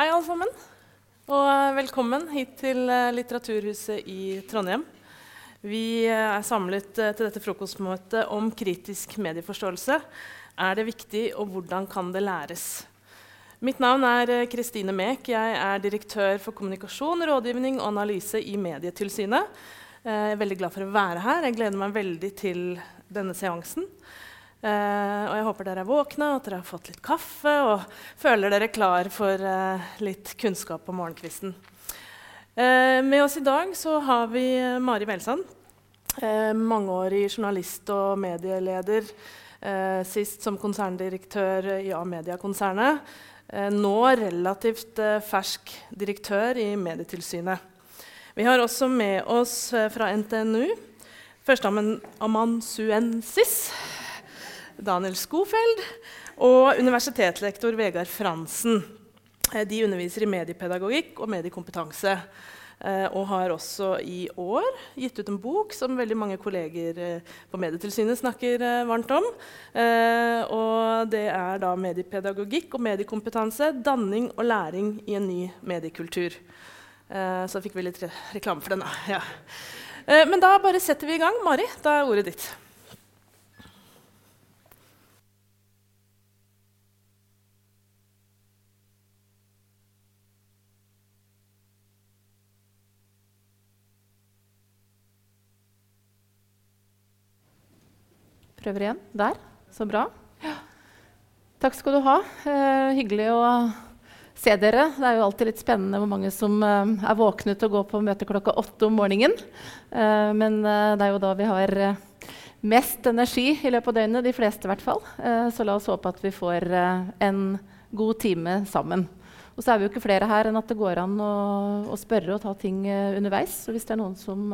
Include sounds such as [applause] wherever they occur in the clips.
Hei, alle sammen. Og velkommen hit til eh, Litteraturhuset i Trondheim. Vi eh, er samlet eh, til dette frokostmøtet om kritisk medieforståelse. Er det viktig, og hvordan kan det læres? Mitt navn er Kristine Mek. Jeg er direktør for kommunikasjon, rådgivning og analyse i Medietilsynet. Jeg er veldig glad for å være her. Jeg gleder meg veldig til denne seansen. Eh, og jeg håper dere er våkne, at dere har fått litt kaffe og føler dere klar for eh, litt kunnskap på morgenkvisten. Eh, med oss i dag så har vi Mari Welsand. Mangeårig journalist og medieleder. Sist som konserndirektør i A-media-konsernet. Nå relativt fersk direktør i Medietilsynet. Vi har også med oss fra NTNU førsteamanuensis Daniel Skofeld og universitetslektor Vegard Fransen. Eh, De underviser i mediepedagogikk og mediekompetanse. eh, Og har også i år gitt ut en bok som veldig mange kolleger eh, på Medietilsynet snakker varmt om. Og det er da mediepedagogikk og mediekompetanse, danning og læring i en ny mediekultur. Så fikk vi litt re reklame for den, da. Ja. Men da bare setter vi i gang. Mari, da er ordet ditt. Prøver igjen. Der. Så bra. Ja. Takk skal du ha. Eh, hyggelig å se dere. Det er jo alltid litt spennende hvor mange som eh, er våkne til å gå på møte klokka åtte om morgenen. Eh, men eh, det er jo da vi har eh, mest energi i løpet av døgnet, de fleste i hvert fall. Eh, så la oss håpe at vi får en god time sammen. Og så er vi jo ikke flere her enn at det går an å, å spørre og ta ting underveis. Så hvis det er noen som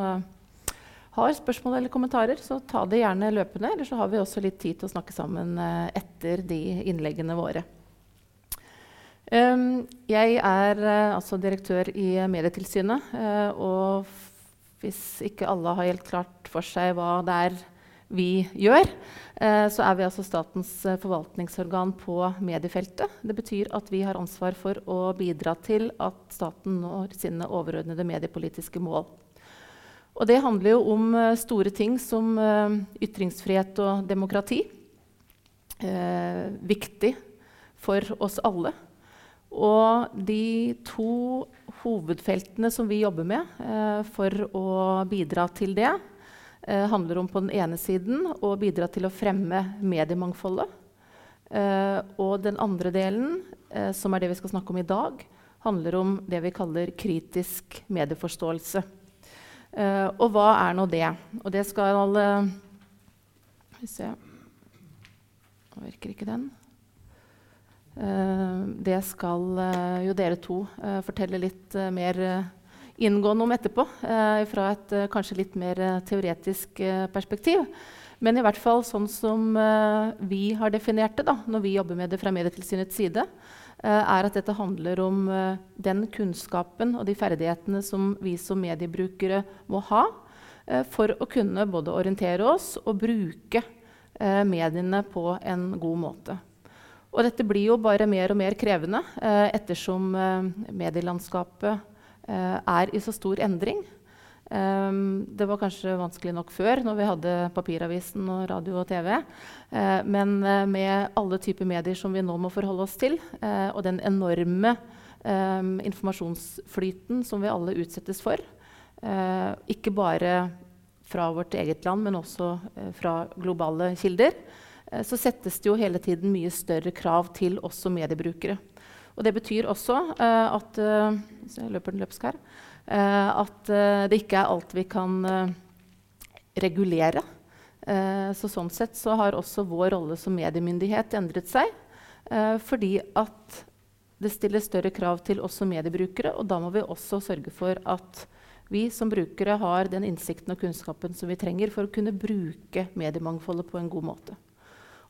har spørsmål eller kommentarer, så ta det gjerne løpende. Eller så har vi også litt tid til å snakke sammen eh, etter de innleggene våre. Um, jeg er eh, altså direktør i Medietilsynet. eh, og hvis ikke alle har helt klart for seg hva det er vi gjør, så er vi altså statens forvaltningsorgan på mediefeltet. Det betyr at vi har ansvar for å bidra til at staten når sine overordnede mediepolitiske mål. Og det handler jo om eh, store ting som eh, ytringsfrihet og demokrati. Eh, viktig for oss alle. Og de to hovedfeltene som vi jobber med eh, for å bidra til det, eh, handler om på den ene siden å bidra til å fremme mediemangfoldet. Eh, og den andre delen, som er det vi skal snakke om i dag, handler om det vi kaller kritisk medieforståelse. Eh, og hva er nå det? Og det skal uh, Skal vi se Nå virker ikke den. Uh, det skal eh, jo dere to eh, fortelle litt eh, mer eh, inngående om etterpå. eh, fra et eh, kanskje litt mer eh, teoretisk eh, perspektiv. Men i hvert fall sånn som eh, vi har definert det da, når vi jobber med det fra Medietilsynets side, eh, er at dette handler om eh, den kunnskapen og de ferdighetene som vi som mediebrukere må ha eh, for å kunne både orientere oss og bruke eh, mediene på en god måte. Og dette blir jo bare mer og mer krevende eh, ettersom eh, medielandskapet eh, er i så stor endring. Um, det var kanskje vanskelig nok før, når vi hadde papiravisen og radio og TV. Uh, men eh, med alle typer medier som vi nå må forholde oss til, uh, og den enorme um, informasjonsflyten som vi alle utsettes for, uh, ikke bare fra vårt eget land, men også eh, fra globale kilder, eh, så settes det jo hele tiden mye større krav til oss som mediebrukere. Og det betyr også eh, at eh, så jeg løper den løpsk her, eh, at eh, det ikke er alt vi kan eh, regulere. Eh, så sånn sett så har også vår rolle som mediemyndighet endret seg. eh, fordi at det stiller større krav til oss som mediebrukere, og da må vi også sørge for at vi som brukere har den innsikten og kunnskapen som vi trenger for å kunne bruke mediemangfoldet på en god måte.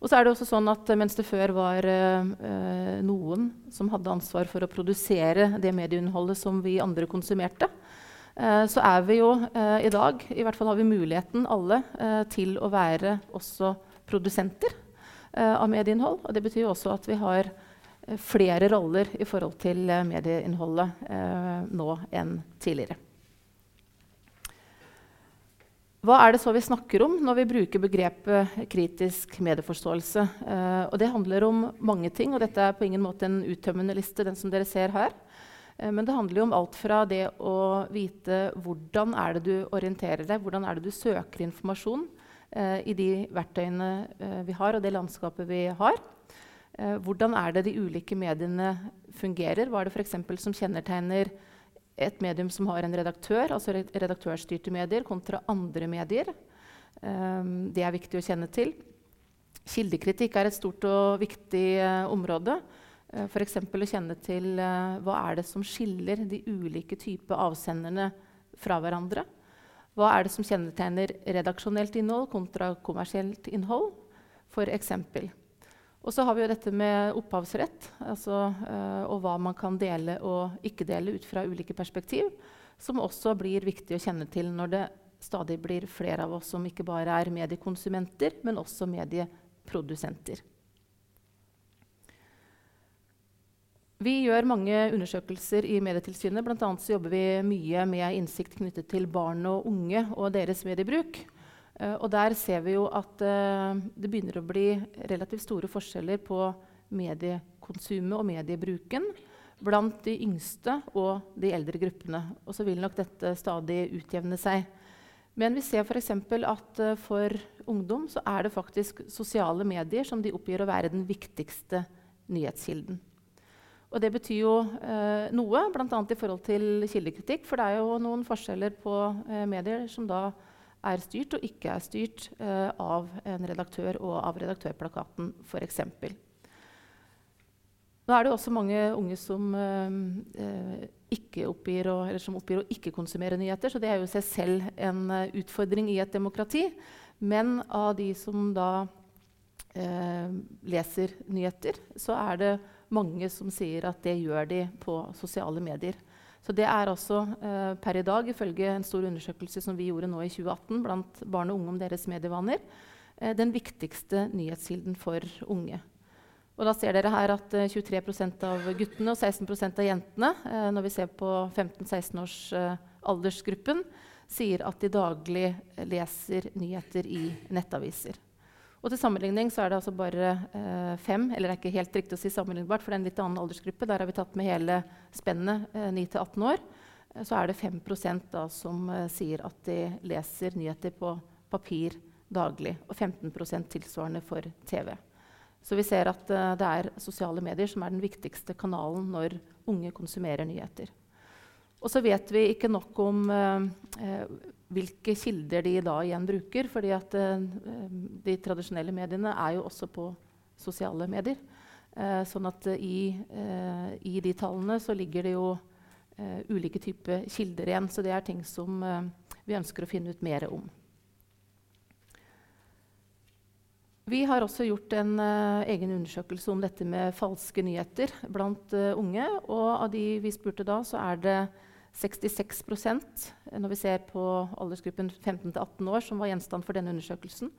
Og så er det også sånn at Mens det før var eh, eh, noen som hadde ansvar for å produsere det medieinnholdet som vi andre konsumerte, eh, så er vi jo eh, i dag I hvert fall har vi muligheten alle eh, til å være også produsenter eh, av medieinnhold. Og det betyr jo også at vi har flere roller i forhold til medieinnholdet nå enn tidligere. Hva er det så vi snakker om når vi bruker begrepet kritisk medieforståelse? Eh, og det handler om mange ting, og dette er på ingen måte en uttømmende liste. den som dere ser her. Eh, men det handler om alt fra det å vite hvordan er det du orienterer deg, hvordan er det du søker informasjon eh, i de verktøyene eh, vi har, og det landskapet vi har. Eh, hvordan er det de ulike mediene fungerer? Hva er det for som kjennetegner et medium som har en redaktør, altså redaktørstyrte medier, kontra andre medier. Um, det er viktig å kjenne til. Kildekritikk er et stort og viktig uh, område. Uh, F.eks. å kjenne til uh, hva er det som skiller de ulike typer avsenderne fra hverandre. Hva er det som kjennetegner redaksjonelt innhold kontra kommersielt innhold? For eksempel. Og så har vi jo dette med opphavsrett, altså, uh, og hva man kan dele og ikke dele ut fra ulike perspektiv, som også blir viktig å kjenne til når det stadig blir flere av oss som ikke bare er mediekonsumenter, men også medieprodusenter. Vi gjør mange undersøkelser i Medietilsynet. Blant annet jobber vi mye med innsikt knyttet til barn og unge og deres mediebruk. Uh, og der ser vi jo at uh, det begynner å bli relativt store forskjeller på mediekonsumet og mediebruken blant de yngste og de eldre gruppene. Og så vil nok dette stadig utjevne seg. Men vi ser f.eks. at uh, for ungdom så er det faktisk sosiale medier som de oppgir å være den viktigste nyhetskilden. Og det betyr jo eh, noe, bl.a. i forhold til kildekritikk. For det er jo noen forskjeller på eh, medier som da er styrt og ikke er styrt eh, av en redaktør og av redaktørplakaten f.eks. Nå er det også mange unge som, eh, ikke oppgir å, som oppgir å ikke konsumere nyheter, så det er jo seg selv en uh, utfordring i et demokrati. Men av de som da eh, leser nyheter, så er det mange som sier at det gjør de på sosiale medier. Så det er altså eh, per i dag, ifølge en stor undersøkelse som vi gjorde nå i 2018 blant barn og unge om deres medievaner, eh, den viktigste nyhetskilden for unge. Og da ser dere her at eh, 23% av guttene og 16% av jentene eh, når vi ser på 15-16 års eh, aldersgruppen, sier at de daglig leser nyheter i nettaviser. Og til sammenligning så er det altså bare eh, fem eller det er ikke helt riktig å si sammenlignbart, for det er en litt annen aldersgruppe. Der har vi tatt med hele spennet eh, 9-18 år. Så er det 5% da, som eh, sier at de leser nyheter på papir daglig. Og 15% tilsvarende for TV. Så vi ser at eh, det er sosiale medier som er den viktigste kanalen når unge konsumerer nyheter. Og så vet vi ikke nok om eh, eh hvilke kilder de da igjen bruker. fordi at eh, de tradisjonelle mediene er jo også på sosiale medier. Eh, sånn at i, eh, i, de tallene så ligger det jo ulike typer kilder igjen. Så det er ting som vi ønsker å finne ut mer om. Vi har også gjort en uh, egen undersøkelse om dette med falske nyheter blant uh, unge. Og av de vi spurte da, så er det 66% når vi ser på aldersgruppen 15-18 år, som var gjenstand for denne undersøkelsen,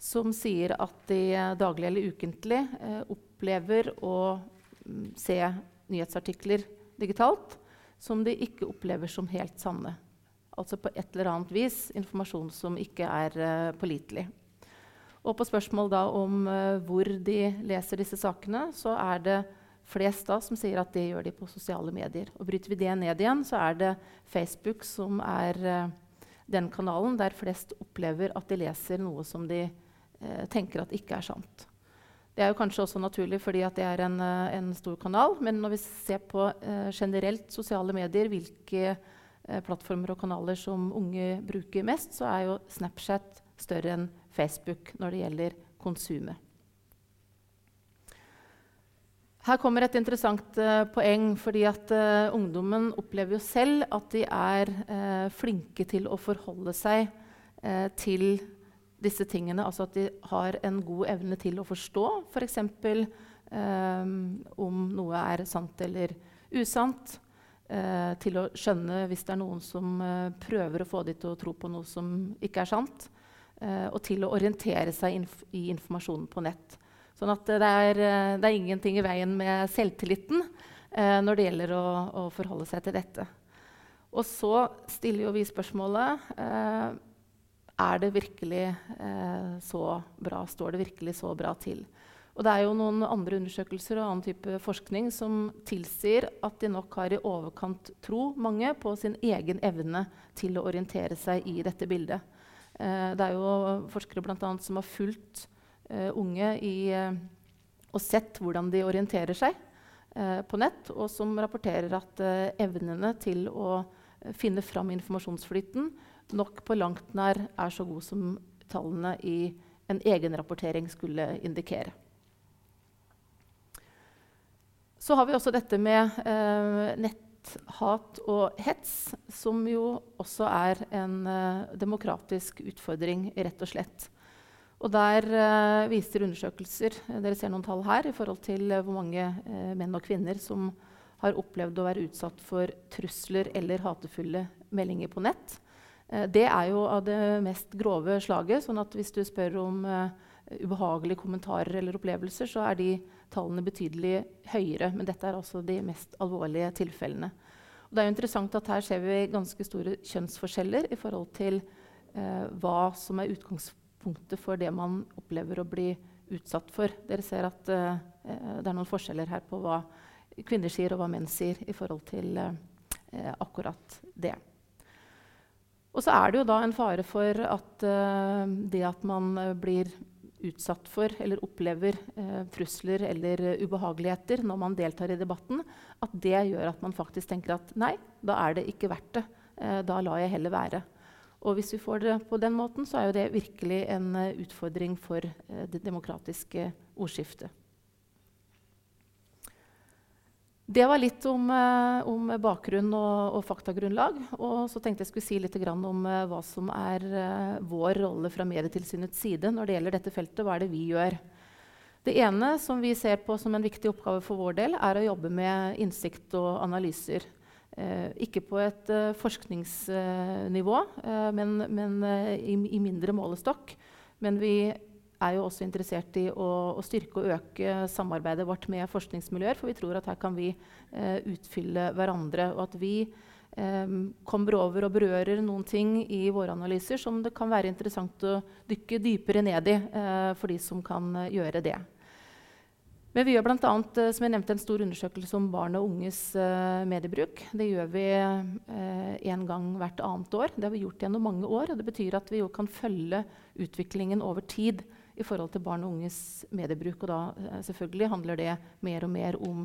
som sier at de daglig eller ukentlig eh, opplever å mm, se nyhetsartikler digitalt som de ikke opplever som helt sanne. Altså på et eller annet vis informasjon som ikke er eh, pålitelig. Og på spørsmål om eh, hvor de leser disse sakene, så er det flest da som sier at det gjør de på sosiale medier. Og Bryter vi det ned igjen, så er det Facebook som er uh, den kanalen der flest opplever at de leser noe som de eh, tenker at ikke er sant. Det er jo kanskje også naturlig fordi det er en, uh, en, stor kanal. Men når vi ser på generelt sosiale medier, hvilke plattformer og kanaler som unge bruker mest, så er jo Snapchat større enn Facebook når det gjelder konsumet. Her kommer et interessant uh, poeng. fordi at uh, Ungdommen opplever jo selv at de er uh, flinke til å forholde seg til disse tingene. Altså at de har en god evne til å forstå f.eks. For om noe er sant eller usant. til å skjønne hvis det er noen som prøver å få dem til å tro på noe som ikke er sant. og til å orientere seg inf i informasjonen på nett. Sånn at det er, det er ingenting i veien med selvtilliten eh, når det gjelder å, å, forholde seg til dette. Og så stiller jo vi spørsmålet eh, er det virkelig eh, så bra, står det virkelig så bra til. Og det er jo noen andre undersøkelser og annen type forskning som tilsier at de nok har i overkant tro, mange, på sin egen evne til å orientere seg i dette bildet. Eh, det er jo forskere blant annet, som har fulgt eh, unge i, eh, og sett hvordan de orienterer seg eh, på nett, og som rapporterer at eh, evnene til å finne fram informasjonsflyten nok på langt nær er så god som tallene i en egenrapportering skulle indikere. Så har vi også dette med eh, netthat og hets, som jo også er en eh, demokratisk utfordring, rett og slett. Og der eh, viser undersøkelser Dere ser noen tall her i forhold til eh, hvor mange eh, menn og kvinner som har opplevd å være utsatt for trusler eller hatefulle meldinger på nett. Eh, det er jo av det mest grove slaget. sånn at hvis du spør om ubehagelige kommentarer eller opplevelser, så er de tallene betydelig høyere. Men dette er altså de mest alvorlige tilfellene. Og det er jo interessant at Her ser vi ganske store kjønnsforskjeller i forhold til eh, hva som er utgangspunktet for det man opplever å bli utsatt for. Dere ser at uh, det er noen forskjeller her på hva kvinner sier og hva menn sier i forhold til uh, akkurat det. Og så er det jo da en fare for at uh, det at man blir utsatt for eller opplever trusler eller ubehageligheter når man deltar i debatten, at det gjør at man faktisk tenker at nei, da er det ikke verdt det. Da lar jeg heller være. Og hvis vi får det på den måten, så er jo det virkelig en uh, utfordring for eh, det demokratiske ordskiftet. Det var litt om, eh, om bakgrunn og, og, faktagrunnlag. Og så tenkte jeg skulle si litt om eh, hva som er eh, vår rolle fra Medietilsynets side når det gjelder dette feltet. Hva er det vi gjør? Det ene som vi ser på som en viktig oppgave for vår del, er å jobbe med innsikt og analyser. Eh, ikke på et eh, forskningsnivå, eh, men, men i, i, mindre målestokk. Men vi er jo også interessert i å, å, styrke og øke samarbeidet vårt med forskningsmiljøer. For vi tror at her kan vi utfylle hverandre. Og at vi kommer over og berører noen ting i våre analyser som det kan være interessant å dykke dypere ned i for de som kan gjøre det. Men vi gjør bl.a. Eh, som jeg nevnte, en stor undersøkelse om barn og unges uh, mediebruk. Det gjør vi én uh, gang hvert annet år. Det har vi gjort gjennom mange år. og Det betyr at vi kan følge utviklingen over tid i forhold til barn og unges mediebruk. Og da eh, selvfølgelig handler det mer og mer om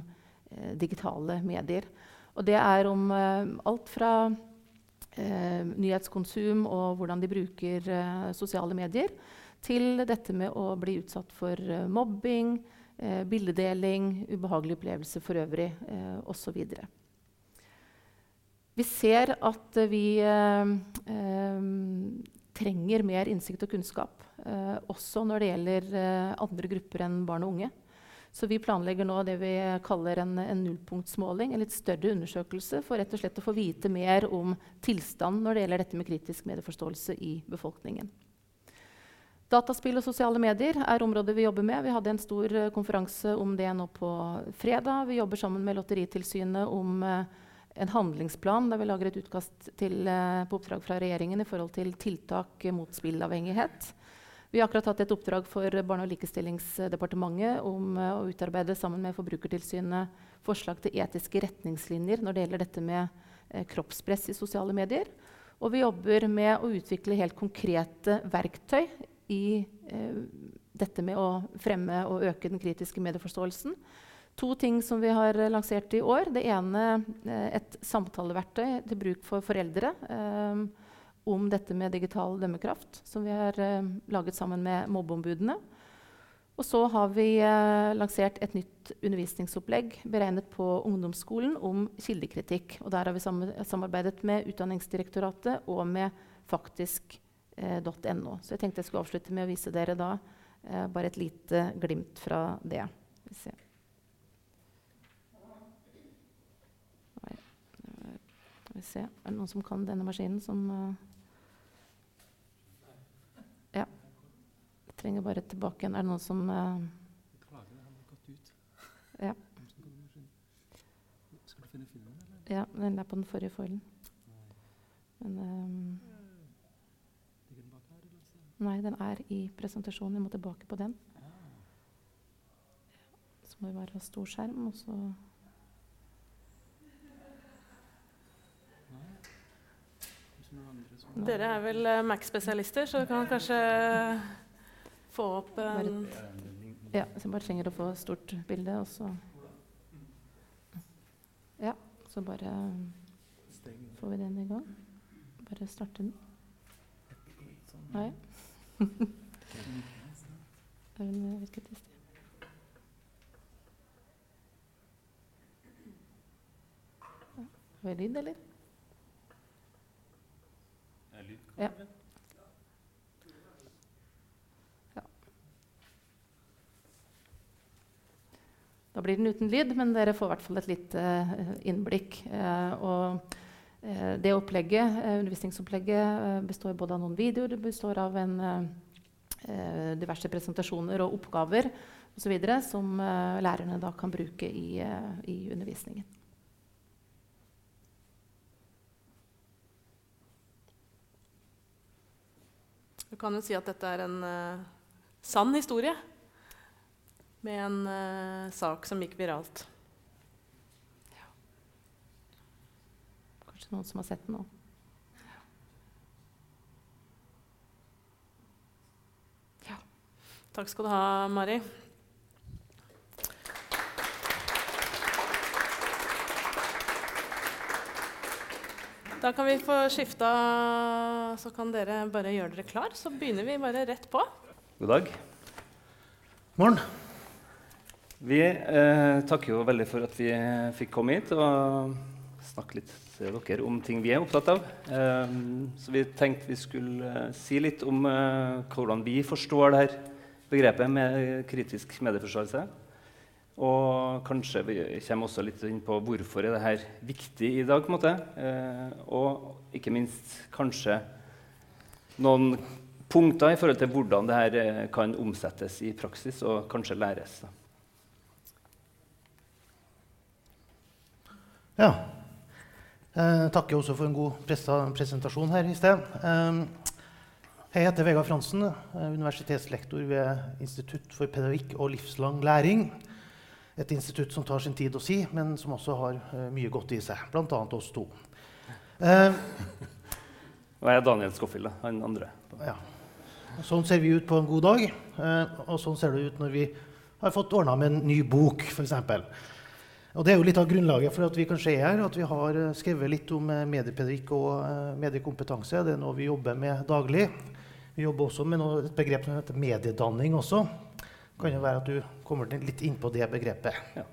eh, digitale medier. Og det er om eh, alt fra eh, nyhetskonsum og hvordan de bruker eh, sosiale medier, til dette med å bli utsatt for eh, bildedeling, ubehagelige opplevelser for øvrig eh, osv. Vi ser at vi trenger mer innsikt og kunnskap. Eh, også når det gjelder eh, andre grupper enn barn og unge. Så vi planlegger nå det vi kaller en, en, nullpunktsmåling, en litt større undersøkelse, for rett og slett å få vite mer om tilstanden når det gjelder dette med kritisk medieforståelse i befolkningen. Dataspill og sosiale medier er området vi jobber med. Vi hadde en stor uh, konferanse om det nå på fredag. Vi jobber sammen med Lotteritilsynet om uh, en handlingsplan der vi lager et utkast til, uh, på oppdrag fra regjeringen i forhold til tiltak mot spillavhengighet. Vi har akkurat hatt et oppdrag for Barne- og likestillingsdepartementet om å utarbeide sammen med Forbrukertilsynet forslag til etiske retningslinjer når det gjelder dette med kroppspress i sosiale medier. Og vi jobber med å utvikle helt konkrete verktøy i eh, dette med å fremme og øke den kritiske medieforståelsen. To ting som vi har lansert i år. Det ene et samtaleverktøy til bruk for foreldre. eh, om dette med digital dømmekraft, som vi har eh, laget sammen med mobbeombudene. Og så har vi eh, lansert et nytt undervisningsopplegg beregnet på ungdomsskolen om kildekritikk. Og der har vi samarbeidet med Utdanningsdirektoratet og med faktisk.no. Eh, .no. Så jeg tenkte jeg skulle avslutte med å vise dere da eh, bare et lite glimt fra det. Vi eh, Er det noen som kan denne maskinen som uh, Ja. Jeg trenger bare tilbake igjen. Er det noen som uh, Ja. Skal du finne filmen, eller? Ja, den er på den forrige foilen. Er i presentasjonen. Vi må tilbake på den. Så må vi bare ha stor skjerm, og så Dere er vel uh, Mac-spesialister, så dere kan kanskje få opp en Ja, så jeg bare trenger å få stort bilde, og så Ja, så bare får vi den i gang. Bare starte den. Nei. Er den virket i sted? Har vi lyd, eller? Ja. ja. Da blir den uten lyd, men dere får i hvert fall et lite uh, innblikk. Uh, og det opplegget, undervisningsopplegget består både av noen videoer, det består av en, diverse presentasjoner og oppgaver osv. som lærerne da kan bruke i, i undervisningen. Du kan jo si at dette er en uh, sann historie med en uh, sak som gikk viralt. Ja. Kanskje noen som har sett den nå. Ja. Takk skal du ha, Mari. Da kan vi få skifta, så kan dere bare gjøre dere klar. Så begynner vi bare rett på. God dag. Morgen. Vi eh, takker jo veldig for at vi fikk komme hit og snakke litt til dere om ting vi er opptatt av. Eh, så vi tenkte vi skulle eh, si litt om eh, hvordan vi forstår det her begrepet med kritisk medieforståelse. Og kanskje vi kommer også litt inn på hvorfor er dette viktig i dag. på en måte. Eh, og ikke minst kanskje noen punkter i forhold til hvordan dette kan omsettes i praksis og kanskje læres. Ja. Eh, takker også for en god presentasjon her i sted. Eh, jeg heter Vegard Fransen, universitetslektor ved Institutt for pedagogikk og livslang læring et institutt som tar sin tid å si, men som også har mye godt i seg. Bl.a. oss to. Uh, og jeg er Daniel Skoffild, han andre. Ja. Sånn ser vi ut på en god dag, og sånn ser det ut når vi har fått ordna med en ny bok, f.eks. Og det er jo litt av grunnlaget for at vi kanskje er her, at vi har skrevet litt om mediepedagogikk og mediekompetanse. Det er noe vi jobber med daglig. Vi jobber også med noe, et begrep som heter mediedanning også Det kan jo være at du kommer litt inn på det begrepet. Ja.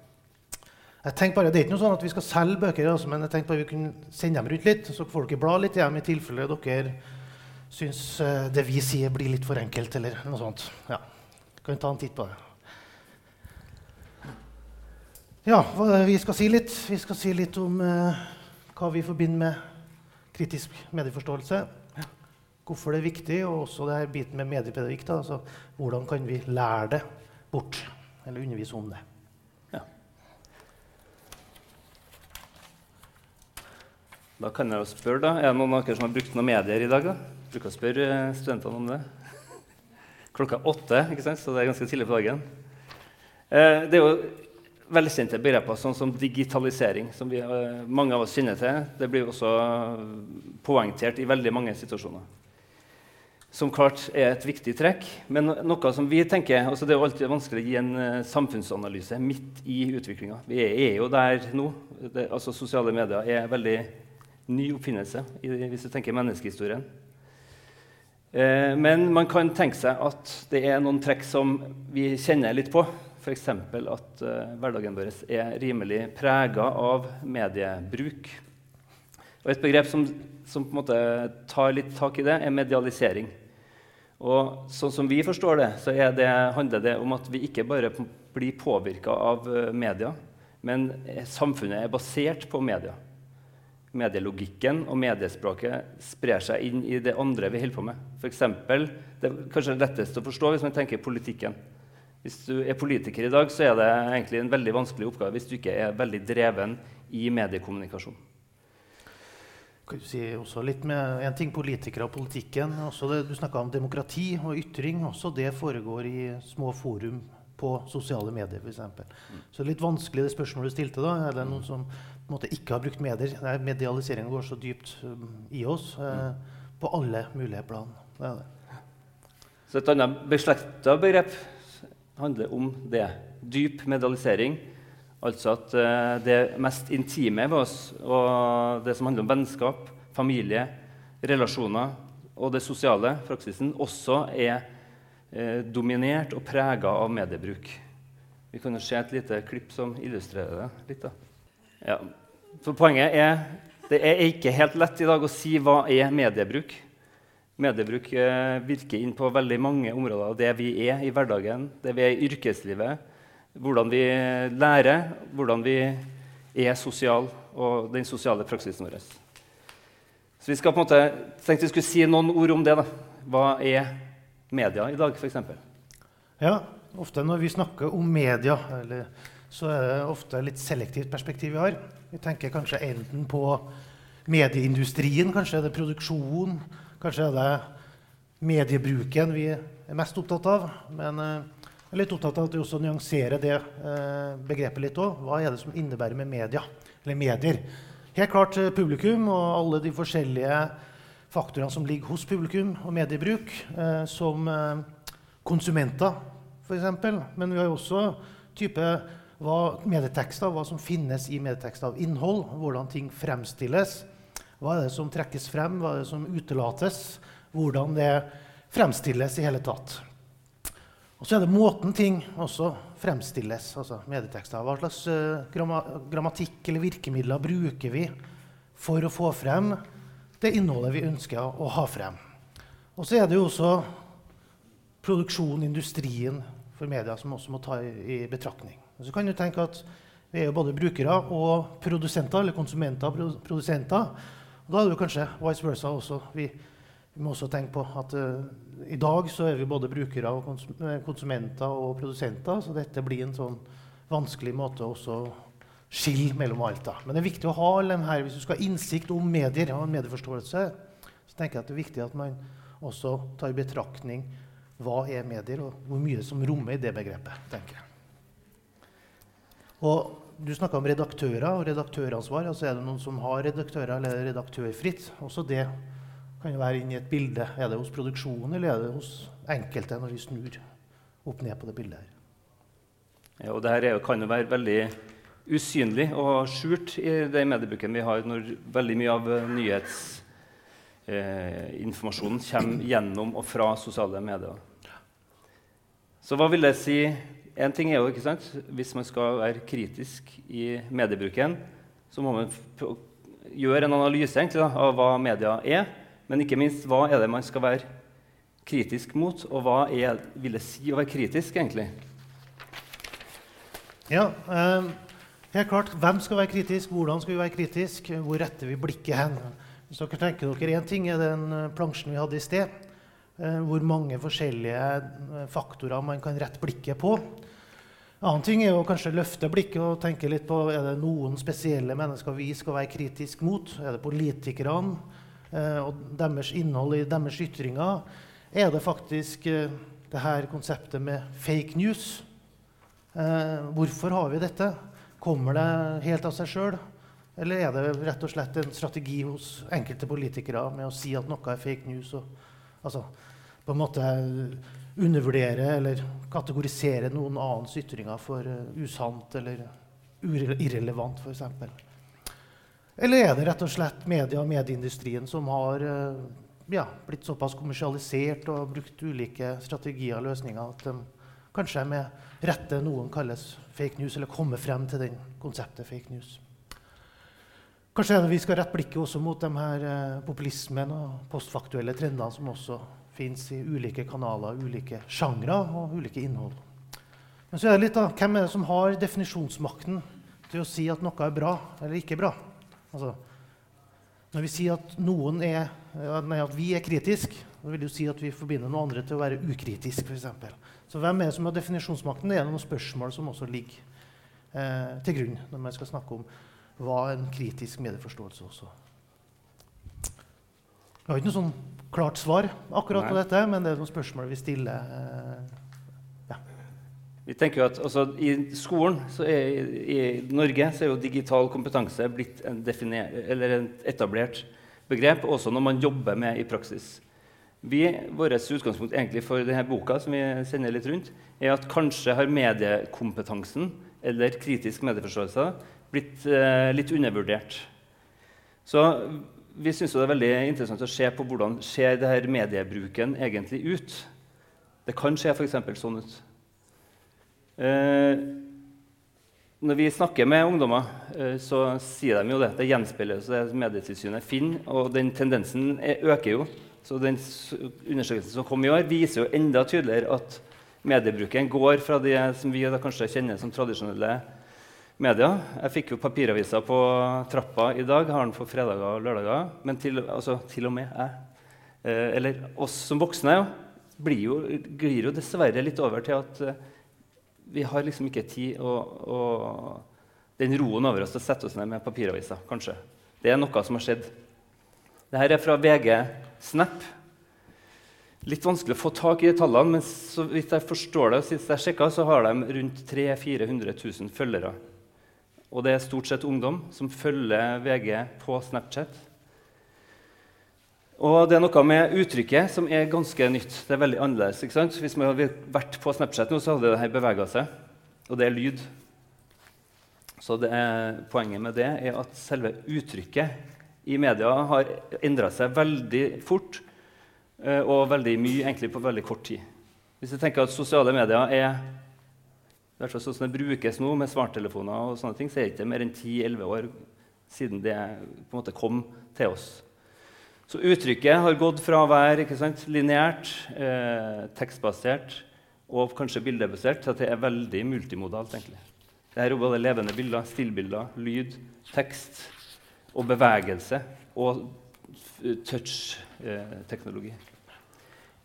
Jeg tenker bare, Det er ikke noe sånn at vi skal selge bøker, altså, men jeg tenkte bare vi kunne sende dem rundt litt, så får dere bla litt hjem i tilfelle dere syns det vi sier, blir litt for enkelt. eller noe sånt. Ja, Kan vi ta en titt på det. Ja, vi skal si litt. Vi skal si litt om eh, hva vi forbinder med kritisk medieforståelse hvorfor det er viktig, og også det her biten med mediepedagogikk. Da, altså, hvordan kan vi lære det bort, eller undervise om det. Ja. Da kan jeg jo spørre, da. Er det noen av dere som har brukt noen medier i dag? da? Bruker å spørre eh, studentene om det. [laughs] Klokka åtte, ikke sant? så det er ganske tidlig på dagen. Eh, det er jo velkjente begreper sånn som digitalisering, som vi, eh, mange av oss kjenner til. Det blir også poengtert i veldig mange situasjoner som klart er et viktig trekk. Men noe som vi tenker, altså det er jo alltid vanskelig å gi en uh, samfunnsanalyse midt i utviklinga. Vi er, jo der nå. Det, altså Sosiale medier er en veldig ny oppfinnelse hvis du tenker menneskehistorien. Eh, men man kan tenke seg at det er noen trekk som vi kjenner litt på. F.eks. at uh, hverdagen vår er rimelig prega av mediebruk. Og Et begrep som, som på en måte tar litt tak i det, er medialisering. Og sånn som vi forstår det, så det, handler det om at vi ikke bare blir påvirka av eh, media, men samfunnet er basert på media. Medielogikken og mediespråket sprer seg inn i det andre vi holder på med. For eksempel, det er kanskje lettest å forstå hvis man tenker politikken. Hvis du er politiker i dag, så er det egentlig en veldig vanskelig oppgave hvis du ikke er veldig dreven i mediekommunikasjon. Kan du si også litt med En ting politikere og politikken. Det, du snakka om demokrati og ytring. Også det foregår i små forum på sosiale medier, f.eks. Mm. Så litt vanskelig det spørsmålet du stilte. da. Er det noen som måte ikke har brukt medier? Medialiseringen går så dypt um, i oss eh, på alle mulige plan. Det det. Så et annet beslekta begrep handler om det. Dyp medialisering. Altså at uh, det mest intime ved oss, og det som handler om vennskap, familie, relasjoner og det sosiale, praksisen, også er uh, dominert og prega av mediebruk. Vi kan jo se et lite klipp som illustrerer det litt. Ja. For poenget er det er ikke helt lett i dag å si hva er mediebruk. Mediebruk uh, virker inn på veldig mange områder av det vi er i hverdagen, det vi er i yrkeslivet hvordan vi lærer, hvordan vi er sosial, og den sosiale praksisen vår. Så vi skal på en måte, tenkte vi skulle si noen ord om det. da. Hva er media i dag, f.eks.? Ja, ofte når vi snakker om media, eller, så er det ofte litt selektivt perspektiv vi har. Vi tenker kanskje enten på medieindustrien, kanskje er det produksjonen, kanskje er det mediebruken vi er mest opptatt av. Men eh, jeg er litt opptatt av at vi også nyanserer det eh, begrepet litt òg. Hva er det som innebærer med media, eller medier? Helt klart eh, publikum og alle de forskjellige faktorene som ligger hos publikum og mediebruk, som konsumenter, f.eks. Men vi har jo også type hva, medietekster, hva som finnes i medietekster av innhold, hvordan ting fremstilles. Hva er det som trekkes frem, hva er det som utelates? Hvordan det fremstilles i hele tatt. Og så er det måten ting også fremstilles, altså medietekster. Hva slags uh, grammatikk eller virkemidler bruker vi for å få frem det innholdet vi ønsker å ha frem? Og så er det jo også produksjonen, industrien for media, som også må ta i betraktning. Og så kan du tenke at vi er jo både brukere og produsenter, eller konsumenter og produsenter. Da er det kanskje vice versa også. Vi, vi må også tenke på at uh, i dag så er vi både brukere, og eh, konsumenter og produsenter, så dette blir en sånn vanskelig måte å skille mellom alt. da. Men det er viktig å ha dem her, hvis du skal ha innsikt om medier og medieforståelse, så tenker jeg at det er viktig at man også tar i betraktning hva er medier, og hvor mye som rommer i det begrepet. tenker jeg. Og Du snakka om redaktører og redaktøransvar. altså Er det noen som har redaktører eller er det redaktørfritt? Også det kan jo være inni et bilde. Er det hos produksjonen, eller er det hos enkelte når vi snur opp ned på det bildet her? Ja, og Dette kan jo være veldig usynlig og skjult i den mediebruken vi har, når veldig mye av nyhetsinformasjonen eh, kommer gjennom og fra sosiale medier. Så hva vil det si? En ting er jo, ikke sant, Hvis man skal være kritisk i mediebruken, så må man gjøre en analyse egentlig, da, av hva media er. Men ikke minst, hva er det man skal være kritisk mot, og hva er, vil det si å være kritisk, egentlig? Ja, eh, helt klart. Hvem skal være kritisk? Hvordan skal vi være kritisk? Hvor retter vi blikket hen? Hvis dere tenker dere Én ting er den eh, plansjen vi hadde i sted, eh, hvor mange forskjellige eh, faktorer man kan rette blikket på. En annen ting er å kanskje løfte blikket og tenke litt på er det noen spesielle mennesker vi skal være kritisk mot. Er det politikerne? Eh, og deres innhold i deres ytringer, er det faktisk eh, det her konseptet med fake news. Eh, hvorfor har vi dette? Kommer det helt av seg sjøl? Eller er det rett og slett en strategi hos enkelte politikere med å si at noe er fake news? Og, altså, på en måte undervurdere eller kategorisere noen annens ytringer for uh, usant eller irrelevant, f.eks. Eller er det rett og slett media og medieindustrien som har eh, ja, blitt såpass kommersialisert og brukt ulike strategier og løsninger at de kanskje med rette noen kalles fake news, eller kommer frem til den konseptet fake news? Kanskje vi skal rette blikket også mot de her eh, populismen og postfaktuelle trendene som også fins i ulike kanaler, ulike sjangre og ulike innhold. Men så er det litt da, hvem er det som har definisjonsmakten til å si at noe er bra eller ikke bra? Altså, når vi sier at, er, nei, at vi er kritiske, vil det jo si at vi forbinder noen andre til å være ukritisk. For eksempel. så hvem er det som har definisjonsmakten? Det er noen spørsmål som også ligger eh, til grunn når man skal snakke om hva en kritisk medieforståelse også. Jeg har ikke noe sånn klart svar akkurat på dette, men det er noen spørsmål vi stiller. Ja. Vi tenker jo at altså, I skolen så er, i Norge så er jo digital kompetanse blitt en, en etablert begrep, også når man jobber med i praksis. Vi, Vårt utgangspunkt egentlig for denne boka som vi sender litt rundt, er at kanskje har mediekompetansen eller kritisk medieforståelse blitt eh, litt undervurdert. Så vi syns det er veldig interessant å se på hvordan ser det her mediebruken egentlig ut. Det kan se f.eks. sånn ut. Eh, når vi snakker med ungdommer, eh, så sier de jo det. Det gjenspeiles det Medietilsynet finner, og den tendensen er, øker jo. Så den Undersøkelsen som kom i år, viser jo enda tydeligere at mediebruken går fra det som vi kanskje kjenner som tradisjonelle medier. Jeg fikk jo papiraviser på trappa i dag, har den for fredager og lørdager. Men til, altså, til og med jeg, eh, eller oss som voksne, blir jo, glir jo dessverre litt over til at eh, vi har liksom ikke tid og den roen over oss til å sette oss ned med papiraviser, kanskje. Det er noe som har skjedd. Dette er fra VG Snap. Litt vanskelig å få tak i tallene, men så vidt jeg forstår det, sist jeg sjekka, så har de rundt 300 000-400 000 følgere. Og det er stort sett ungdom som følger VG på Snapchat. Og det er noe med uttrykket som er ganske nytt. Det er veldig annerledes. ikke sant? Hvis man hadde vært på Snapchat nå, så hadde det her bevega seg. Og det er lyd. Så er, poenget med det er at selve uttrykket i media har endra seg veldig fort eh, og veldig mye egentlig på veldig kort tid. Hvis jeg tenker at sosiale medier er hvert fall sånn som det brukes nå med smarttelefoner, og sånne ting, så er det ikke mer enn 10-11 år siden det på en måte kom til oss. Så uttrykket har gått fra å være lineært, eh, tekstbasert og kanskje bildebasert til at det er veldig multimodalt. egentlig. Det er både levende bilder, stillbilder, lyd, tekst og bevegelse og touch-teknologi.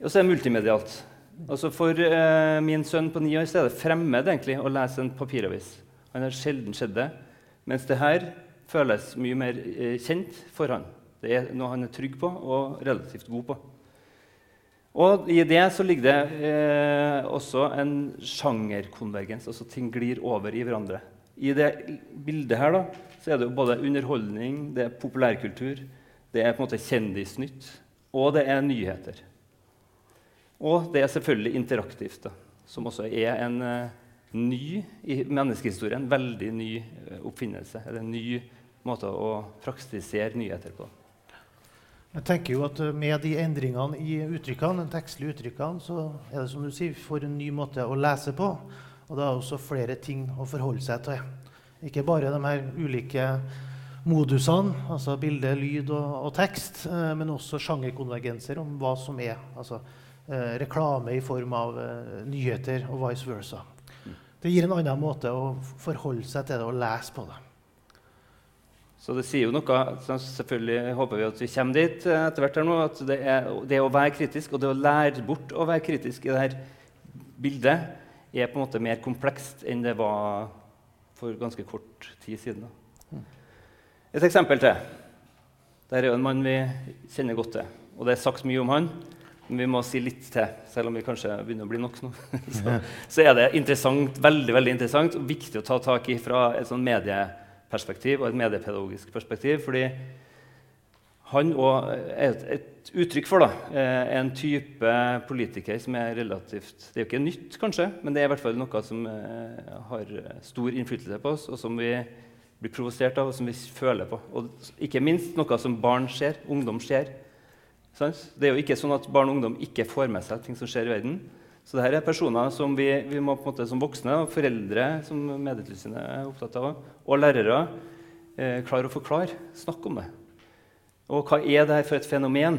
og så er det multimedialt. Altså For eh, min sønn på ni år så er det fremmed egentlig å lese en papiravis. Han har sjelden sett det. Mens det her føles mye mer eh, kjent for han. Det er noe han er trygg på og relativt god på. Og i det så ligger det eh, også en sjangerkonvergens. altså Ting glir over i hverandre. I det bildet her da, så er det jo både underholdning, det er populærkultur, det er på en måte kjendisnytt, og det er nyheter. Og det er selvfølgelig interaktivt, da, som også er en eh, ny i menneskehistorien, veldig ny eh, oppfinnelse. Eller en ny måte å praktisere nyheter på. Jeg tenker jo at eh, Med de endringene i uttrykkene, de tekstlige uttrykkene, så er det som du sier, får en ny måte å lese på. Og det er også flere ting å forholde seg til. Ikke bare de her ulike modusene, altså bilde, lyd og, og tekst, men også sjangerkonvergenser om hva som er altså, reklame i form av eh, nyheter og vice versa. Det gir en annen måte å forholde seg til det og lese på det. Så det sier jo noe Selvfølgelig håper vi at vi kommer dit eh, etter hvert. her nå, at det, er, det å være kritisk og det å lære bort å være kritisk i dette bildet er på en måte mer komplekst enn det var for ganske kort tid siden. Et eksempel til. Dette er jo en mann vi kjenner godt til. Og det er sagt mye om han, vi må si litt til, selv om vi kanskje begynner å bli nok nå. [laughs] så, så er det interessant, veldig, veldig interessant og viktig å ta tak i fra et sånn medieperspektiv og et mediepedagogisk perspektiv. fordi han òg er et, et uttrykk for da, eh, en type politiker som er relativt Det er jo ikke nytt, kanskje, men det er i hvert fall noe som eh, har stor innflytelse på oss, og som vi blir provosert av, og som vi føler på. Og ikke minst noe som barn ser, ungdom ser. Det er jo ikke sånn at barn og ungdom ikke får med seg ting som skjer i verden. Så dette er personer som vi, vi må på en måte som voksne, og foreldre som Medietilsynet er opptatt av, og lærere eh, klare å forklare, snakke om det. Og hva er dette for et fenomen?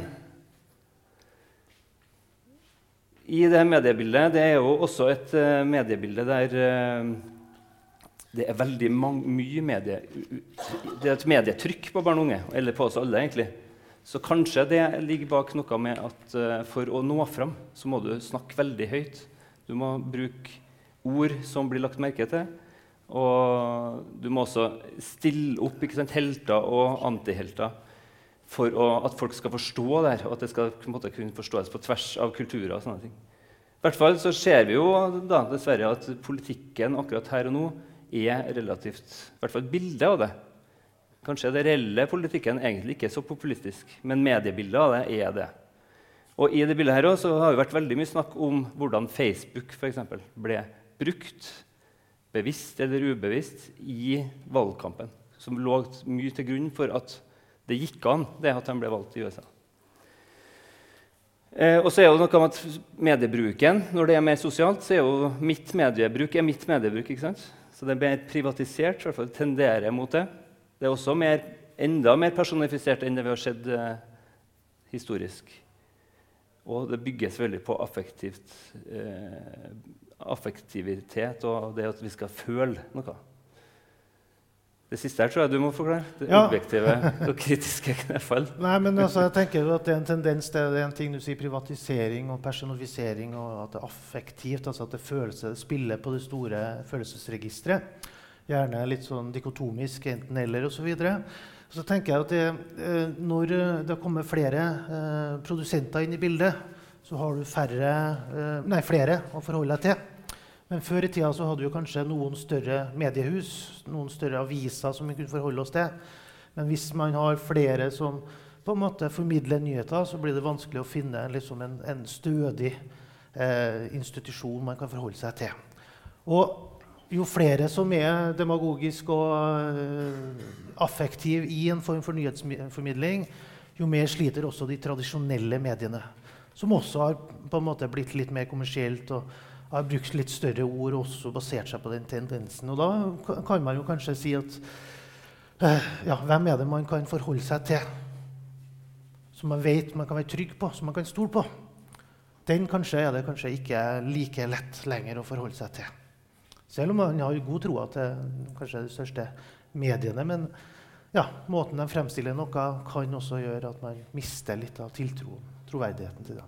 I det mediebildet det er jo også et uh, mediebilde der uh, det er veldig mye medie... Det er et medietrykk på barn og unge, eller på oss alle, egentlig. Så kanskje det ligger bak noe med at uh, for å nå fram, så må du snakke veldig høyt. Du må bruke ord som blir lagt merke til. Og du må også stille opp sant, helter og antihelter for å, at folk skal forstå det her, og at det skal måte, kunne forstås på tvers av kulturer. og sånne ting. I hvert fall så ser vi jo da, dessverre at politikken akkurat her og nå er relativt I hvert fall et bilde av det. Kanskje det reelle politikken egentlig ikke er så populistisk, men mediebildet av det er det. Og i det bildet her også har det vært veldig mye snakk om hvordan Facebook for eksempel, ble brukt, bevisst eller ubevisst, i valgkampen. Som lå mye til grunn for at det gikk an, det at de ble valgt i USA. Eh, og så er det noe med at Mediebruken, når det er mer sosialt, så er jo mitt mediebruk er mitt mediebruk. ikke sant? Så det er mer privatisert, i hvert fall tenderer mot det. Det er også mer, enda mer personifisert enn det vi har sett eh, historisk. Og det bygges veldig på affektivt, eh, affektivitet og det at vi skal føle noe. Det siste her tror jeg du må forklare. Det Ja. objektive [laughs] og kritiske knefall. Nei, men altså, jeg tenker at det er en tendens det er en ting du sier privatisering og personifisering, og at det er affektivt, altså at det følelse, spiller på det store følelsesregisteret. Gjerne litt sånn dikotomisk, enten-eller osv. Så, så tenker jeg at det, eh, når eh, det kommer flere eh, produsenter inn i bildet, så har du færre, nei, flere å forholde deg til. Men før i tida så hadde vi kanskje noen større mediehus, noen større aviser som vi kunne forholde oss til. Men hvis man har flere som på en måte formidler nyheter, så blir det vanskelig å finne liksom en, en stødig eh, institusjon man kan forholde seg til. Og jo flere som er demagogisk og eh, affektiv i en form for nyhetsformidling, jo mer sliter også de tradisjonelle mediene, som også har på en måte blitt litt mer kommersielt og har brukt litt større ord og også basert seg på den tendensen. Og da kan man jo kanskje si at eh, ja, hvem er det man kan forholde seg til? Som man vet man kan være trygg på, som man kan stole på. Den kanskje er det kanskje ikke like lett lenger å forholde seg til. Selv om man har god tro til kanskje de største mediene. Men ja, måten de fremstiller noe kan også gjøre at man mister litt av tiltroen, troverdigheten til det.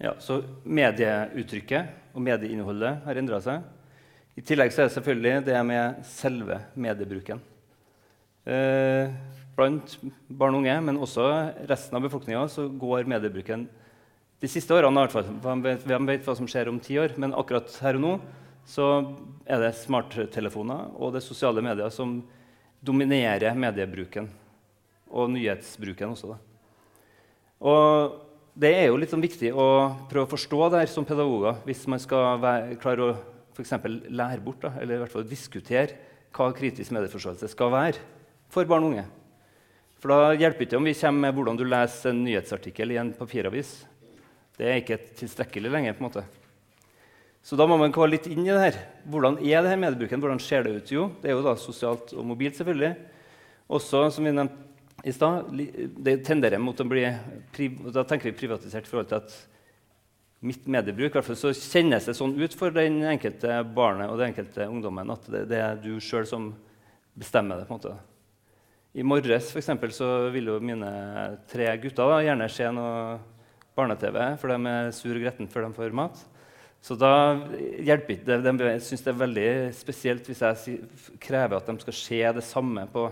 Ja, så Medieuttrykket og medieinnholdet har endra seg. I tillegg så er det selvfølgelig det med selve mediebruken. Eh, blant barn og unge, men også resten av befolkninga, så går mediebruken de siste årene i hvert fall. Hvem vet hva som skjer om ti år? Men akkurat her og nå så er det smarttelefoner og det sosiale medier som dominerer mediebruken. Og nyhetsbruken også. Da. Og det er jo litt sånn viktig å prøve å forstå det her som pedagoger hvis man skal være, klare å for lære bort, da, eller i hvert fall diskutere hva kritisk medieforståelse skal være for barn og unge. For da hjelper ikke om vi kommer med hvordan du leser en nyhetsartikkel i en papiravis. Det er ikke tilstrekkelig lenger. på en måte. Så da må man gå litt inn i det her. Hvordan er det her mediebruken? Hvordan ser det ut? Jo, det er jo da sosialt og mobilt, selvfølgelig. Også, som vi nevnte i stad, det tenderer mot å bli Da tenker vi privatisert i forhold til at mitt mediebruk i hvert fall så kjennes det sånn ut for den enkelte barnet og den enkelte ungdommen at det, det er du sjøl som bestemmer det. på en måte. I morges for eksempel, så ville jo mine tre gutter da, gjerne se noe barne-TV, for de er sur og gretten før de får mat. Så da hjelper ikke det. De syns det er veldig spesielt hvis jeg krever at de skal se det samme på,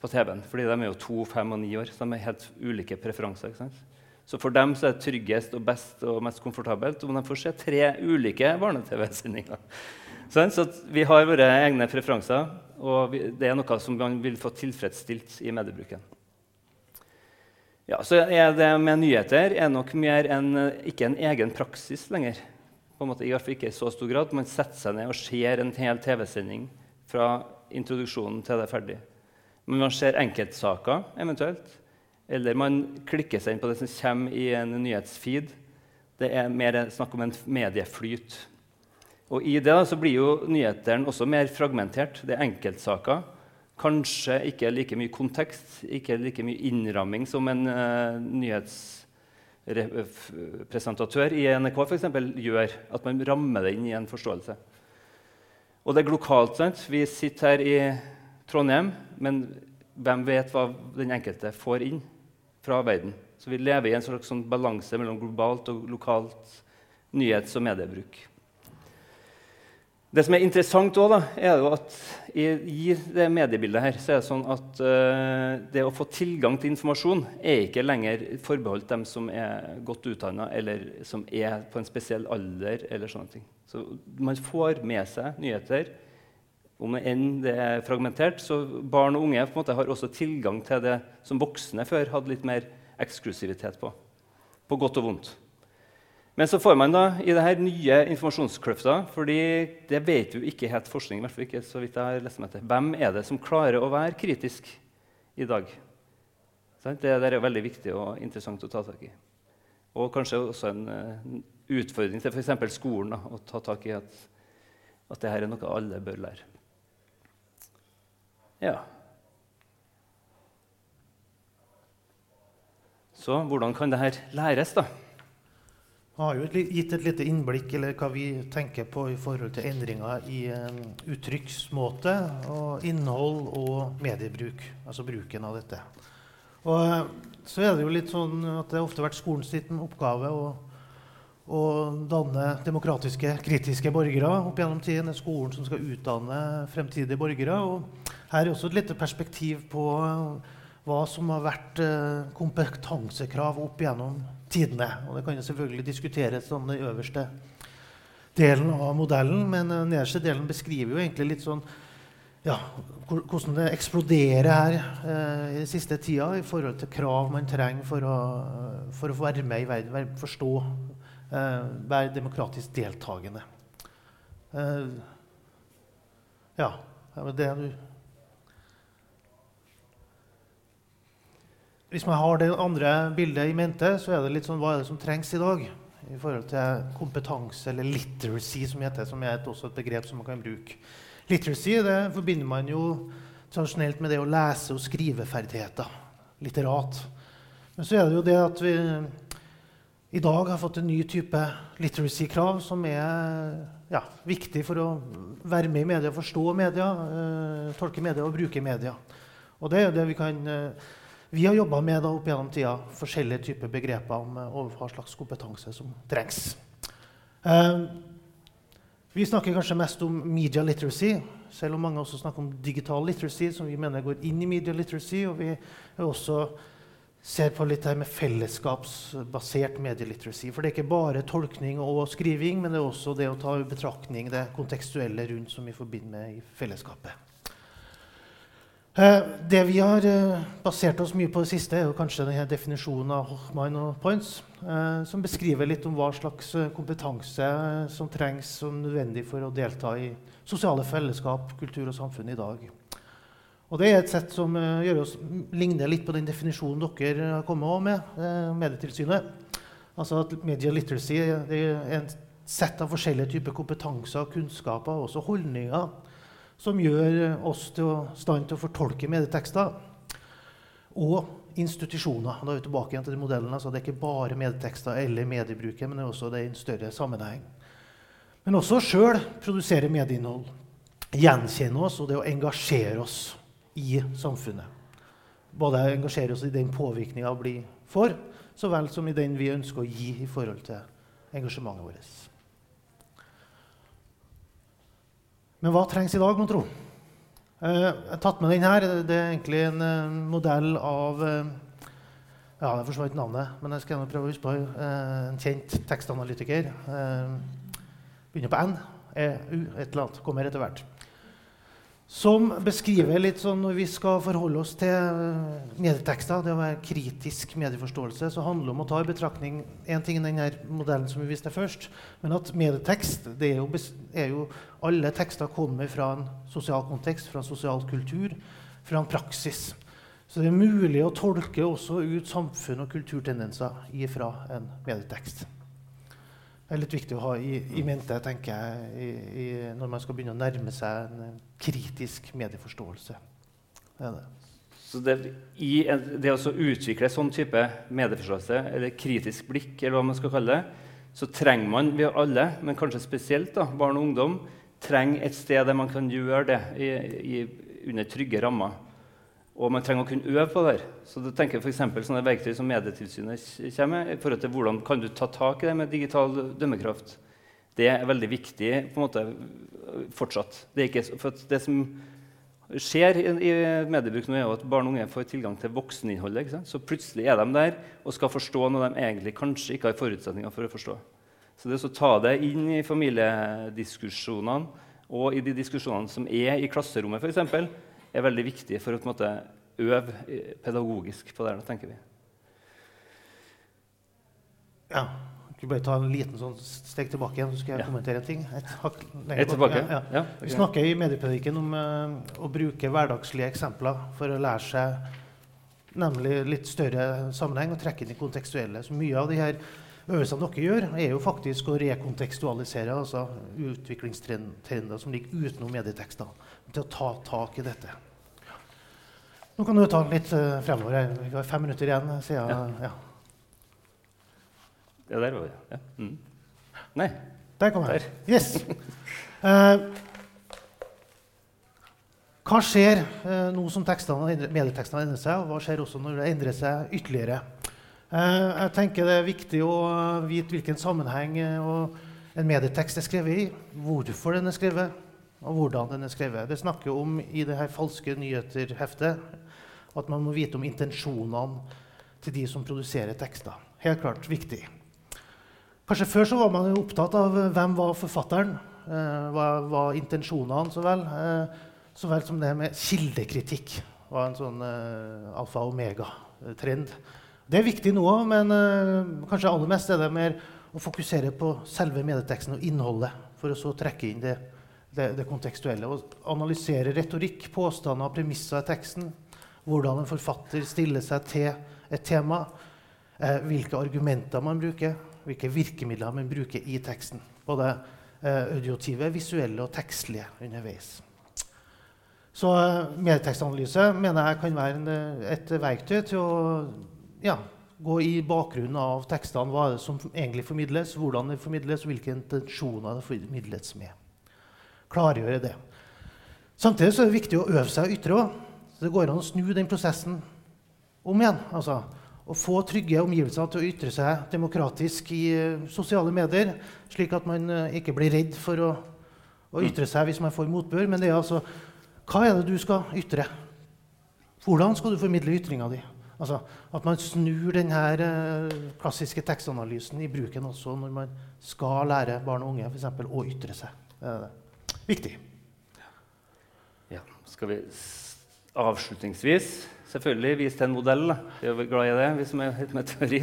på TV-en. Fordi de er jo to, fem og ni år, så de har helt ulike preferanser. Så for dem så er det tryggest og best og mest komfortabelt om de får se tre ulike barne-TV-sendinger. Så vi har våre egne preferanser, og det er noe som man vil få tilfredsstilt i mediebruken. Ja, så er det med nyheter er nok mer en, ikke en egen praksis lenger. På en måte, I hvert fall ikke i så stor grad. Man setter seg ned og ser en hel TV-sending fra introduksjonen til det er ferdig. Men man ser enkeltsaker eventuelt. Eller man klikker seg inn på det som kommer i en nyhetsfeed. Det er mer snakk om en medieflyt. Og I det da, så blir jo nyhetene også mer fragmentert. Det er enkeltsaker. Kanskje ikke like mye kontekst, ikke like mye innramming som en uh, nyhetspresentatør i NRK for eksempel, gjør. At man rammer det inn i en forståelse. Og det er lokalt. sant? Vi sitter her i Trondheim, men hvem vet hva den enkelte får inn fra verden? Så vi lever i en slags sånn balanse mellom globalt og lokalt nyhets- og mediebruk. Det som er interessant også, er at i, det mediebildet her, så er det sånn at uh, det å få tilgang til informasjon er ikke lenger forbeholdt dem som er godt utdanna, eller som er på en spesiell alder. eller sånne ting. Så Man får med seg nyheter. Om enn det er fragmentert, så Barn og unge måte har også tilgang til det som voksne før hadde litt mer eksklusivitet på. På godt og vondt. Men så får man da i det nye informasjonskløfta, fordi det vet jo ikke helt forskning. Hvert fall ikke så vidt jeg har lest meg til. Hvem er det som klarer å være kritisk i dag? Det er veldig viktig og interessant å ta tak i. Og kanskje også en uh, utfordring til f.eks. skolen da, å ta tak i at, at dette er noe alle bør lære. Ja. Så hvordan kan dette læres, da? Har jo gitt et lite innblikk eller hva vi tenker på i forhold til endringer i um, uttrykksmåte og innhold og mediebruk. Altså bruken av dette. Og uh, så er det jo litt sånn at det ofte har vært skolens oppgave å, å danne demokratiske, kritiske borgere opp gjennom tiden. Det er skolen som skal utdanne fremtidige borgere. Og her er også et lite perspektiv på uh, hva som har vært kompetansekrav opp gjennom tidene. Og det kan jo selvfølgelig diskuteres om den øverste delen av modellen, men den nederste delen beskriver jo egentlig litt sånn ja, hvordan det eksploderer her eh, i siste tida i forhold til krav man trenger for å, for å være med i verden, forstå, eh, være demokratisk deltakende. Eh, ja, det var det du Hvis man har det andre bildet i mente, så er det litt sånn hva er det som trengs i dag? I forhold til kompetanse, eller literacy, som heter, som er et, også et begrep som man kan bruke. Literacy det forbinder man jo tradisjonelt med det å lese- og skriveferdigheter. Litterat. Men så er det jo det at vi i dag har fått en ny type literacy-krav som er ja, viktig for å være med i media, forstå media, eh, tolke media og bruke media. Og det er jo det vi kan uh, vi har jobba med da, opp gjennom tida, forskjellige typer begreper om uh, hva slags kompetanse som trengs. Uh, vi snakker kanskje mest om media literacy, selv om mange også snakker om digital literacy, som vi mener går inn i media literacy. Og vi også ser på litt her med fellesskapsbasert medieliteracy. For det er ikke bare tolkning og skriving, men det er også det å ta i betraktning det kontekstuelle rundt som vi forbinder med i fellesskapet. Eh, det vi har eh, basert oss mye på det siste, er jo kanskje denne definisjonen av Hochmann og Points, eh, som beskriver litt om hva slags kompetanse som trengs som nødvendig for å delta i sosiale fellesskap, kultur og samfunn i dag. Og Det er et sett som gjør oss, ligner litt på den definisjonen dere har kommet med, Medietilsynet. Altså at Media literacy er et sett av forskjellige typer kompetanser, kunnskaper og også holdninger som gjør oss til å stand til å fortolke medietekster. Og institusjoner. Da er vi tilbake igjen til de modellene. så det er ikke bare medietekster eller mediebruket, men det er også det i en større sammenheng. Men også sjøl produsere medieinnhold. Gjenkjenne oss og det å engasjere oss i samfunnet. Både engasjere oss i den påvirkninga vi får, så vel som i den vi ønsker å gi i forhold til engasjementet vårt. Men hva trengs i dag, mon tro? Eh, jeg har tatt med den her. Det er egentlig en uh, modell av uh, Ja, det forsvant navnet, men jeg skal prøve å huske på en kjent tekstanalytiker. begynner på N. EU, et eller annet. Kommer etter hvert som beskriver litt sånn når vi skal forholde oss til eh, medietekster, det å være kritisk medieforståelse, så handler det om å ta i betraktning en ting i den modellen som vi viste først, men at medietekst det er jo, er jo Alle tekster kommer fra en sosial kontekst, fra en sosial kultur, fra en praksis. Så det er mulig å tolke også ut samfunn- og kulturtendenser fra en medietekst. Det er litt viktig å ha i, i mente tenker jeg, i, i, når man skal begynne å nærme seg en kritisk medieforståelse. Det det. Så det, I det å utvikle sånn type medieforståelse, eller kritisk blikk, eller hva man skal kalle det, så trenger man, vi alle, men kanskje spesielt da, barn og ungdom, trenger et sted der man kan gjøre det i, under trygge rammer. Og man trenger å kunne øve på det. Så du tenker for sånne verktøy som Medietilsynet kommer med, i forhold til hvordan kan du ta tak i det med digital dømmekraft. Det er veldig viktig på en måte, fortsatt. Det, ikke, for det som skjer i, i mediebruk nå, er jo at barn og unge får tilgang til vokseninnholdet. Så plutselig er de der og skal forstå noe de egentlig kanskje ikke har forutsetninger for å forstå. Så det å ta det inn i familiediskusjonene og i de diskusjonene som er i klasserommet, eksempel, er veldig viktig for å måte, øve pedagogisk på det. tenker vi. Ja. Vi bare ta en liten sånn steg tilbake igjen, så skal jeg ja. kommentere en ting. Et, Et tilbake? Ja, ja. Vi snakker i mediepedagogikken om uh, å bruke hverdagslige eksempler for å lære seg nemlig litt større sammenheng og trekke inn i kontekstuelle. Så mye av de her øvelsene dere gjør, er jo faktisk å rekontekstualisere altså utviklingstrender som ligger utenom medietekster, til å ta tak i dette. Nå kan du ta litt uh, fremover. Vi har fem minutter igjen. siden, ja. Ja, der var vi. Ja. Mm. Nei. Der kom jeg. Yes. Uh, hva skjer uh, nå som tekstene, medietekstene endrer seg, og hva skjer også når det endrer seg ytterligere? Uh, jeg tenker Det er viktig å vite hvilken sammenheng en medietekst er skrevet i, hvorfor den er skrevet, og hvordan den er skrevet. Det snakker om i det her falske nyheter-heftet at man må vite om intensjonene til de som produserer tekster. Helt klart viktig. Kanskje Før så var man jo opptatt av eh, hvem var forfatteren, eh, hva var intensjonene så vel, eh, så vel som det med kildekritikk var en sånn eh, alfa og omega-trend. Det er viktig nå òg, men uh, kanskje aller mest er det mer å fokusere på selve medieteksten og innholdet, for å så trekke inn det, det, det kontekstuelle. Og analysere retorikk, påstander og premisser i teksten. Hvordan en forfatter stiller seg til et tema. Uh, hvilke argumenter man bruker hvilke virkemidler man bruker i teksten. Både uh, audiotive, visuelle og tekstlige underveis. Så eh, medietekstanalyse mener jeg kan være en, eh, et verktøy til å ja, gå i bakgrunnen av tekstene. Hva er det som egentlig formidles, hvordan det formidles, og hvilke intensjoner det formidles med. Klargjøre det. Samtidig er det viktig å øve seg å ytre òg. Det går an å snu den prosessen om igjen. Altså, å få trygge omgivelser til å ytre seg demokratisk i uh, sosiale medier, slik at man uh, ikke blir redd for å, å, ytre seg hvis man får motbør. Men det er altså hva er det du skal ytre? Hvordan skal du formidle ytringa di? Altså, at man snur denne uh, klassiske tekstanalysen i bruken også når man skal lære barn og unge for eksempel, å ytre seg. Det. Viktig. Ja, skal vi avslutningsvis selvfølgelig vise til en modell. Vi er glad i det, vi som er helt med teori.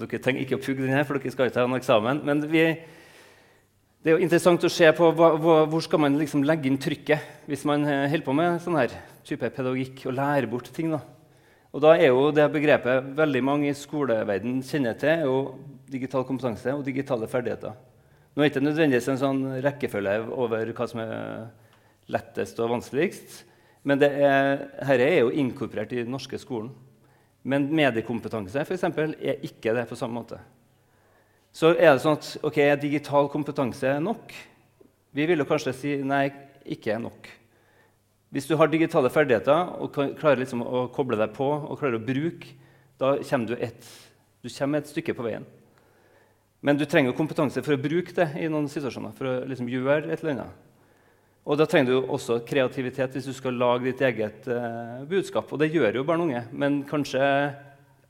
Dere trenger ikke å pugge den her, for dere skal ikke ha noen eksamen. Men vi, det er jo interessant å se på hva, hvor skal man liksom legge inn trykket hvis man eh, holder på med sånn her type pedagogikk og lærer bort ting. Da. Og da er jo det begrepet veldig mange i skoleverden kjenner til, er jo digital kompetanse og digitale ferdigheter. Nå er det ikke nødvendigvis en sånn rekkefølge over hva som er lettest og vanskeligst. Men er, dette er jo inkorporert i den norske skolen. Men mediekompetanse for eksempel, er ikke det på samme måte. Så er det sånn at ok, digital kompetanse er nok. Vi vil jo kanskje si nei, ikke er nok. Hvis du har digitale ferdigheter og klarer liksom å koble deg på og klarer å bruke, da kommer du et, du kommer et stykke på veien. Men du trenger kompetanse for å bruke det i noen situasjoner. for å liksom gjøre et eller annet. Og da trenger du også kreativitet hvis du skal lage ditt eget uh, budskap. Og det gjør jo barn og unge, men kanskje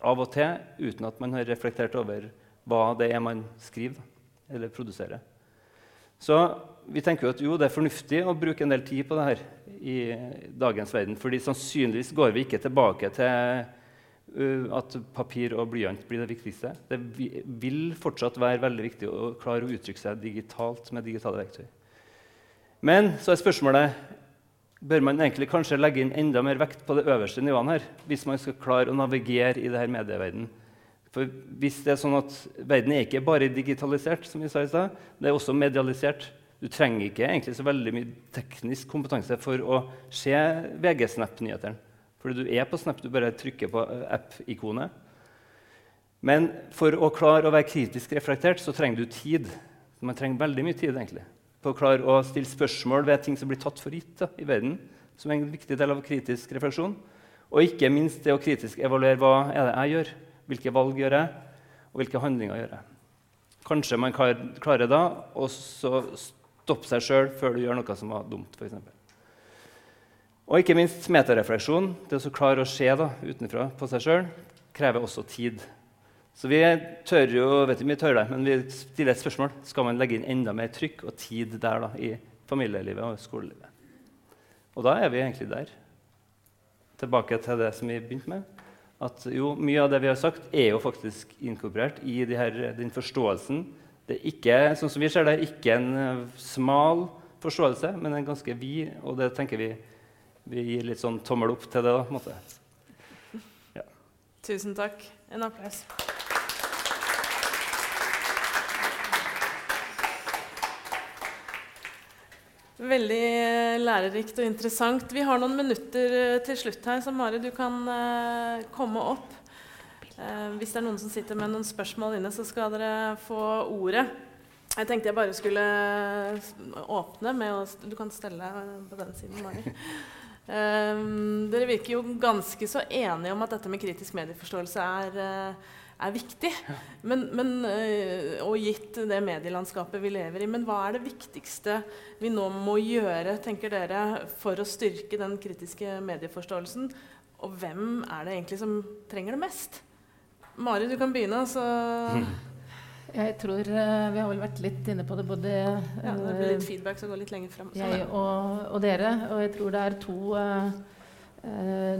av og til uten at man har reflektert over hva det er man skriver eller produserer. Så vi tenker jo at jo, det er fornuftig å bruke en del tid på det her i dagens verden. fordi sannsynligvis går vi ikke tilbake til uh, at papir og blyant blir det viktigste. Det vil fortsatt være veldig viktig å klare å uttrykke seg digitalt med digitale verktøy. Men så er spørsmålet bør man egentlig kanskje legge inn enda mer vekt på det øverste nivået her, hvis man skal klare å navigere i dette medieverdenen. For hvis det er sånn at Verden er ikke bare digitalisert, som vi sa i sted, det er også medialisert. Du trenger ikke egentlig så veldig mye teknisk kompetanse for å se VG Snap-nyhetene. Fordi du er på Snap, du bare trykker på app-ikonet. Men for å klare å være kritisk reflektert så trenger du tid. Man trenger veldig mye tid. egentlig på å klare å stille spørsmål ved ting som blir tatt for gitt i verden, som er en viktig del av kritisk refleksjon. Og ikke minst det å kritisk evaluere hva er det jeg gjør, hvilke valg gjør jeg, og hvilke handlinger gjør jeg. kanskje man klarer da å stoppe seg sjøl før du gjør noe som var dumt. Eksempel. og ikke minst metarefleksjon. Det å klare å se da, utenfra på seg sjøl krever også tid. Så vi tør jo, vet ikke om vi tør det, men vi stiller et spørsmål. Skal man legge inn enda mer trykk og tid der da, i familielivet og skolelivet? Og da er vi egentlig der. Tilbake til det som vi begynte med. At jo, Mye av det vi har sagt, er jo faktisk inkorporert i her, den forståelsen. Det er ikke sånn som vi ser det, ikke en eh, smal forståelse, men en ganske vid. Og det tenker vi vi gir litt sånn tommel opp til det. da, på en måte. Tusen takk. En applaus. Veldig eh, lærerikt og interessant. Vi har noen minutter eh, til slutt her, så Mari, du kan komme opp. Eh, hvis det er noen som sitter med noen spørsmål inne, så skal dere få ordet. Jeg tenkte jeg bare skulle åpne med å Du kan stelle på den siden, Mari. Dere virker jo ganske så enige om at dette med kritisk medieforståelse er, eh, er viktig. Men, men, eh, og gitt det medielandskapet vi lever i. Men hva er det viktigste vi nå må gjøre tenker dere, for å styrke den kritiske medieforståelsen? Og hvem er det egentlig som trenger det mest? Mari, du kan begynne. Så [laughs] Jeg tror eh, Vi har vel vært litt inne på det, både ja, det blir eh, litt feedback, så går litt lenger frem. Sånn, jeg og, og dere. Og jeg tror det er to uh,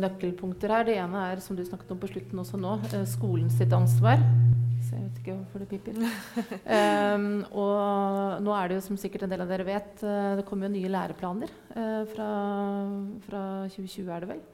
nøkkelpunkter her. Det ene er, som du snakket om på slutten også nå, uh, skolen sitt ansvar. Så jeg vet ikke hvorfor det piper. um, [laughs] og nå er det jo, som sikkert en del av dere vet, uh, det kommer jo nye læreplaner fra, fra 2020, er det vel.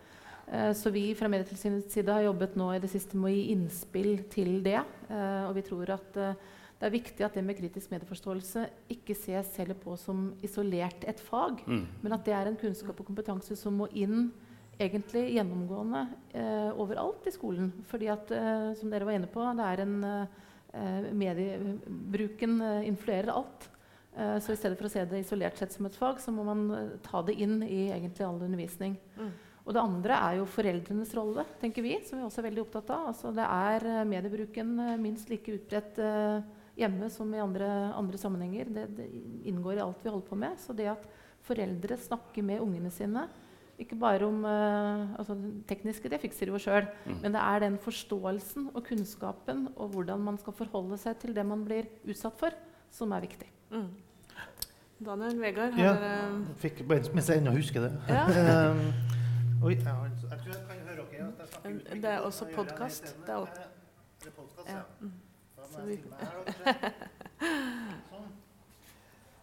Eh, Så vi fra Medietilsynets side har jobbet nå i det siste med å gi innspill til det. eh, Og vi tror at eh, det er viktig at det med kritisk medieforståelse ikke ses heller på som isolert et fag, Mm. men at det er en kunnskap og kompetanse som må inn egentlig gjennomgående eh, overalt i skolen. Fordi at, eh, som dere var inne på, det er en eh, mediebruken eh, influerer alt. Eh, så i stedet for å se det isolert sett som et fag, så må man ta det inn i egentlig all undervisning. Mm. Og det andre er jo foreldrenes rolle, tenker vi, som vi også er veldig opptatt av. Altså, det er eh, mediebruken eh, minst like utbredt eh, hjemme som i andre, andre sammenhenger. Det, det inngår i alt vi holder på med. Så det at foreldre snakker med ungene sine, ikke bare om uh, altså, det tekniske, det fikser de jo sjøl, Mm. men det er den forståelsen og kunnskapen og hvordan man skal forholde seg til det man blir utsatt for, som er viktig. Mm. Daniel, Vegard, har Ja. dere Fikk, mens jeg ennå husker det. Ja. [laughs] Oi, det er også isteden. Det er podkast, Ja. Mm. Så vi-. [laughs] Sånn.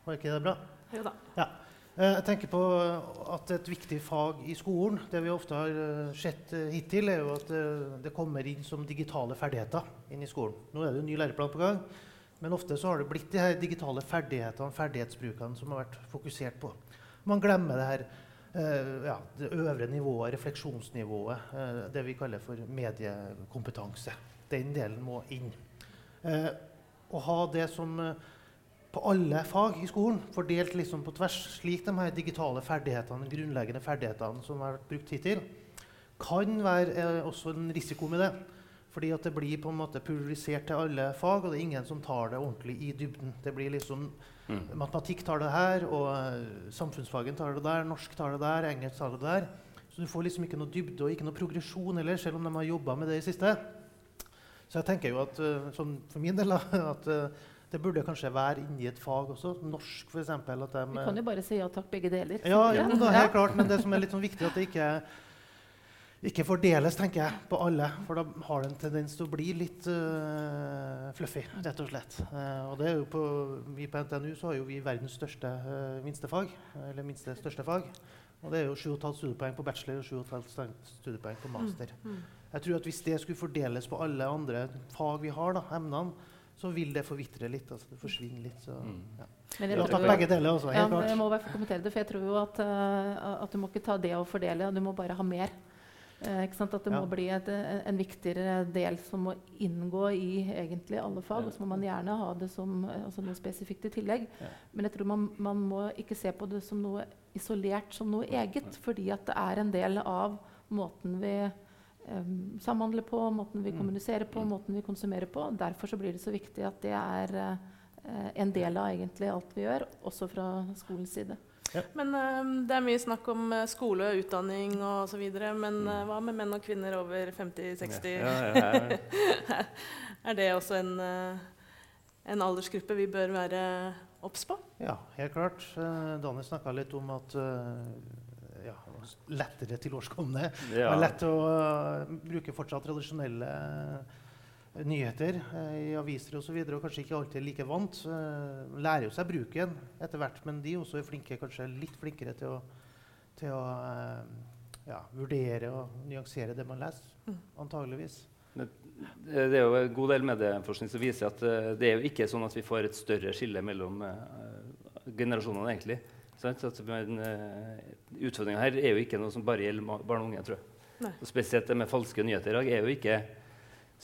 Var ikke det bra? Jo da. Ja. Eh, Jeg tenker på at et viktig fag i skolen, det vi ofte har eh, sett eh, hittil, er jo at eh, det kommer inn som digitale ferdigheter inn i skolen. Nå er det jo ny læreplan på gang, men ofte så har det blitt de her digitale ferdighetene, ferdighetsbrukene, som har vært fokusert på. Man glemmer det her eh, ja, det øvre nivået, refleksjonsnivået, eh, det vi kaller for mediekompetanse. Den delen må inn. Eh, Å ha det som eh, på alle fag i skolen, fordelt liksom på tvers, slik de her digitale ferdighetene, de grunnleggende ferdighetene som har vært brukt hittil, kan være eh, også en risiko med det. Fordi at det blir på en måte pulverisert til alle fag, og det er ingen som tar det ordentlig i dybden. Det blir liksom Mm. Matematikk tar det her, og eh, samfunnsfagen tar det der, norsk tar det der, engelsk tar det der. Så du får liksom ikke noe dybde og ikke noe progresjon heller, selv om de har jobba med det i siste. Så jeg tenker jo at, eh, sånn for min del, [laughs] at eh, det burde kanskje være inni et fag også. Norsk, f.eks. Vi kan jo bare si ja takk, begge deler. ja, Ja. jo, da, helt klart, men det som er litt sånn viktig, at det ikke, ikke fordeles tenker jeg, på alle. For da har det en tendens til å bli litt uh, fluffy, rett og slett. Uh, og det er jo på, vi på NTNU så har jo vi verdens største uh, minstefag. Eller minste største fag. Og det er jo 7,5 studiepoeng på bachelor og 7,5 studiepoeng på master. Mm. Jeg tror at Hvis det skulle fordeles på alle andre fag vi har, da, emnene, så vil det forvitre litt. altså Det forsvinner litt. Så, Mm. ja. Men jeg tror begge deler, altså. Ja, klart. jeg må bare få kommentere det, for jeg tror jo at, at du må ikke ta det og fordele, du må bare ha mer. Eh, ikke sant? At det Ja. må bli et, en, en viktigere del som må inngå i egentlig alle fag. Og så må man gjerne ha det som eh, altså noe spesifikt i tillegg. Ja. Men jeg tror man, man må ikke se på det som noe isolert, som noe eget. Fordi at det er en del av måten vi um, samhandler på, måten vi Mm. kommuniserer på, måten vi konsumerer på. Derfor så blir det så viktig at det er eh, en del av egentlig alt vi gjør, også fra skolens side. Men eh, Det er mye snakk om eh, skole, utdanning osv. Men eh, hva med menn og kvinner over 50-60? Ja, ja, ja. [laughs] Er det også en, eh, en aldersgruppe vi bør være obs på? Ja, helt klart. Uh, Daniel snakka litt om at ja, lettere tilårskomne. Det er lett å bruke fortsatt tradisjonelle nyheter eh, i aviser osv. Og, så videre, og kanskje ikke alltid er like vant. Uh, lærer jo seg bruken etter hvert, men de også er flinke, kanskje litt flinkere til å, til å eh, ja, vurdere og nyansere det man leser. Mm. Antageligvis. Det er jo en god del medieforskning som viser at eh, det er jo ikke sånn at vi får et større skille mellom generasjonene, egentlig. Utfordringa her er jo ikke noe som bare gjelder barn og unge. tror jeg. Nei. Og spesielt det med falske nyheter i dag er jo ikke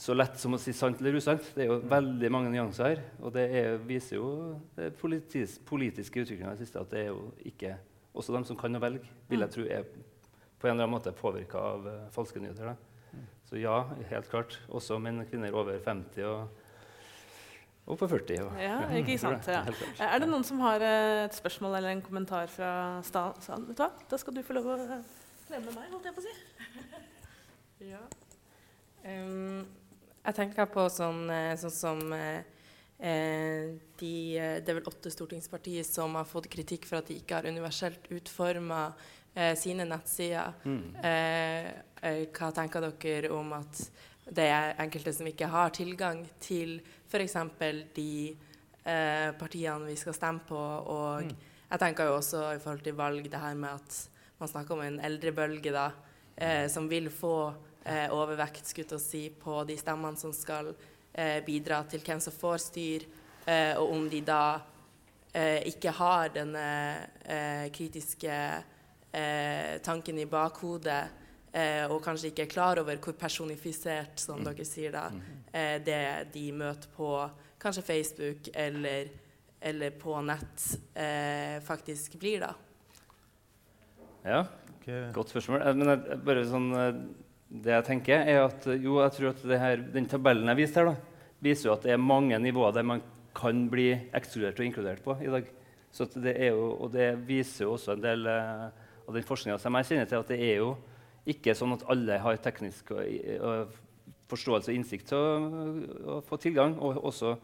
så lett som å si sant eller usant. Det er jo veldig mange nyanser her. Og det er, viser jo den politis, politiske utviklinga i det siste at det er jo ikke Også de som kan å velge, vil jeg tro er på en eller annen måte påvirka av uh, falske nyheter. Da. Så ja, helt klart. Også menn og kvinner over 50 og, og på 40. Og, Ja, ikke sant? Ja. Er det noen som har eh, et spørsmål eller en kommentar fra salen? Vet du hva? Da skal du få lov å eh, klemme meg, holdt jeg på å si. [laughs] Ja. Ehm, jeg tenker på sånn, eh, sånn som eh, eh, de, eh, Det er vel åtte stortingspartier som har fått kritikk for at de ikke har universelt utforma eh, sine nettsider. Mm. Eh, hva tenker dere om at det er enkelte som ikke har tilgang til f.eks. de eh, partiene vi skal stemme på? Og Mm. jeg tenker jo også i forhold til valg det her med at man snakker om en eldrebølge da, eh, som vil få eh, overvekt skulle jeg å si, på de stemmene som skal eh, bidra til hvem som får styr, eh, og om de da eh, ikke har denne eh, kritiske eh, tanken i bakhodet, eh, og kanskje ikke er klar over hvor personifisert, som dere sier da, eh, det de møter på kanskje Facebook eller, eller på nett, eh, faktisk blir, da. Ja, godt spørsmål. Men bare sånn, det jeg tenker, er at jo, jeg tror at her, den tabellen jeg viste her, da, viser jo at det er mange nivåer der man kan bli ekskludert og inkludert på i dag. Så det er jo, og det viser jo også en del eh, av den forskninga som jeg kjenner til, at det er jo ikke sånn at alle har teknisk og, og forståelse og innsikt til å, å få tilgang. Og også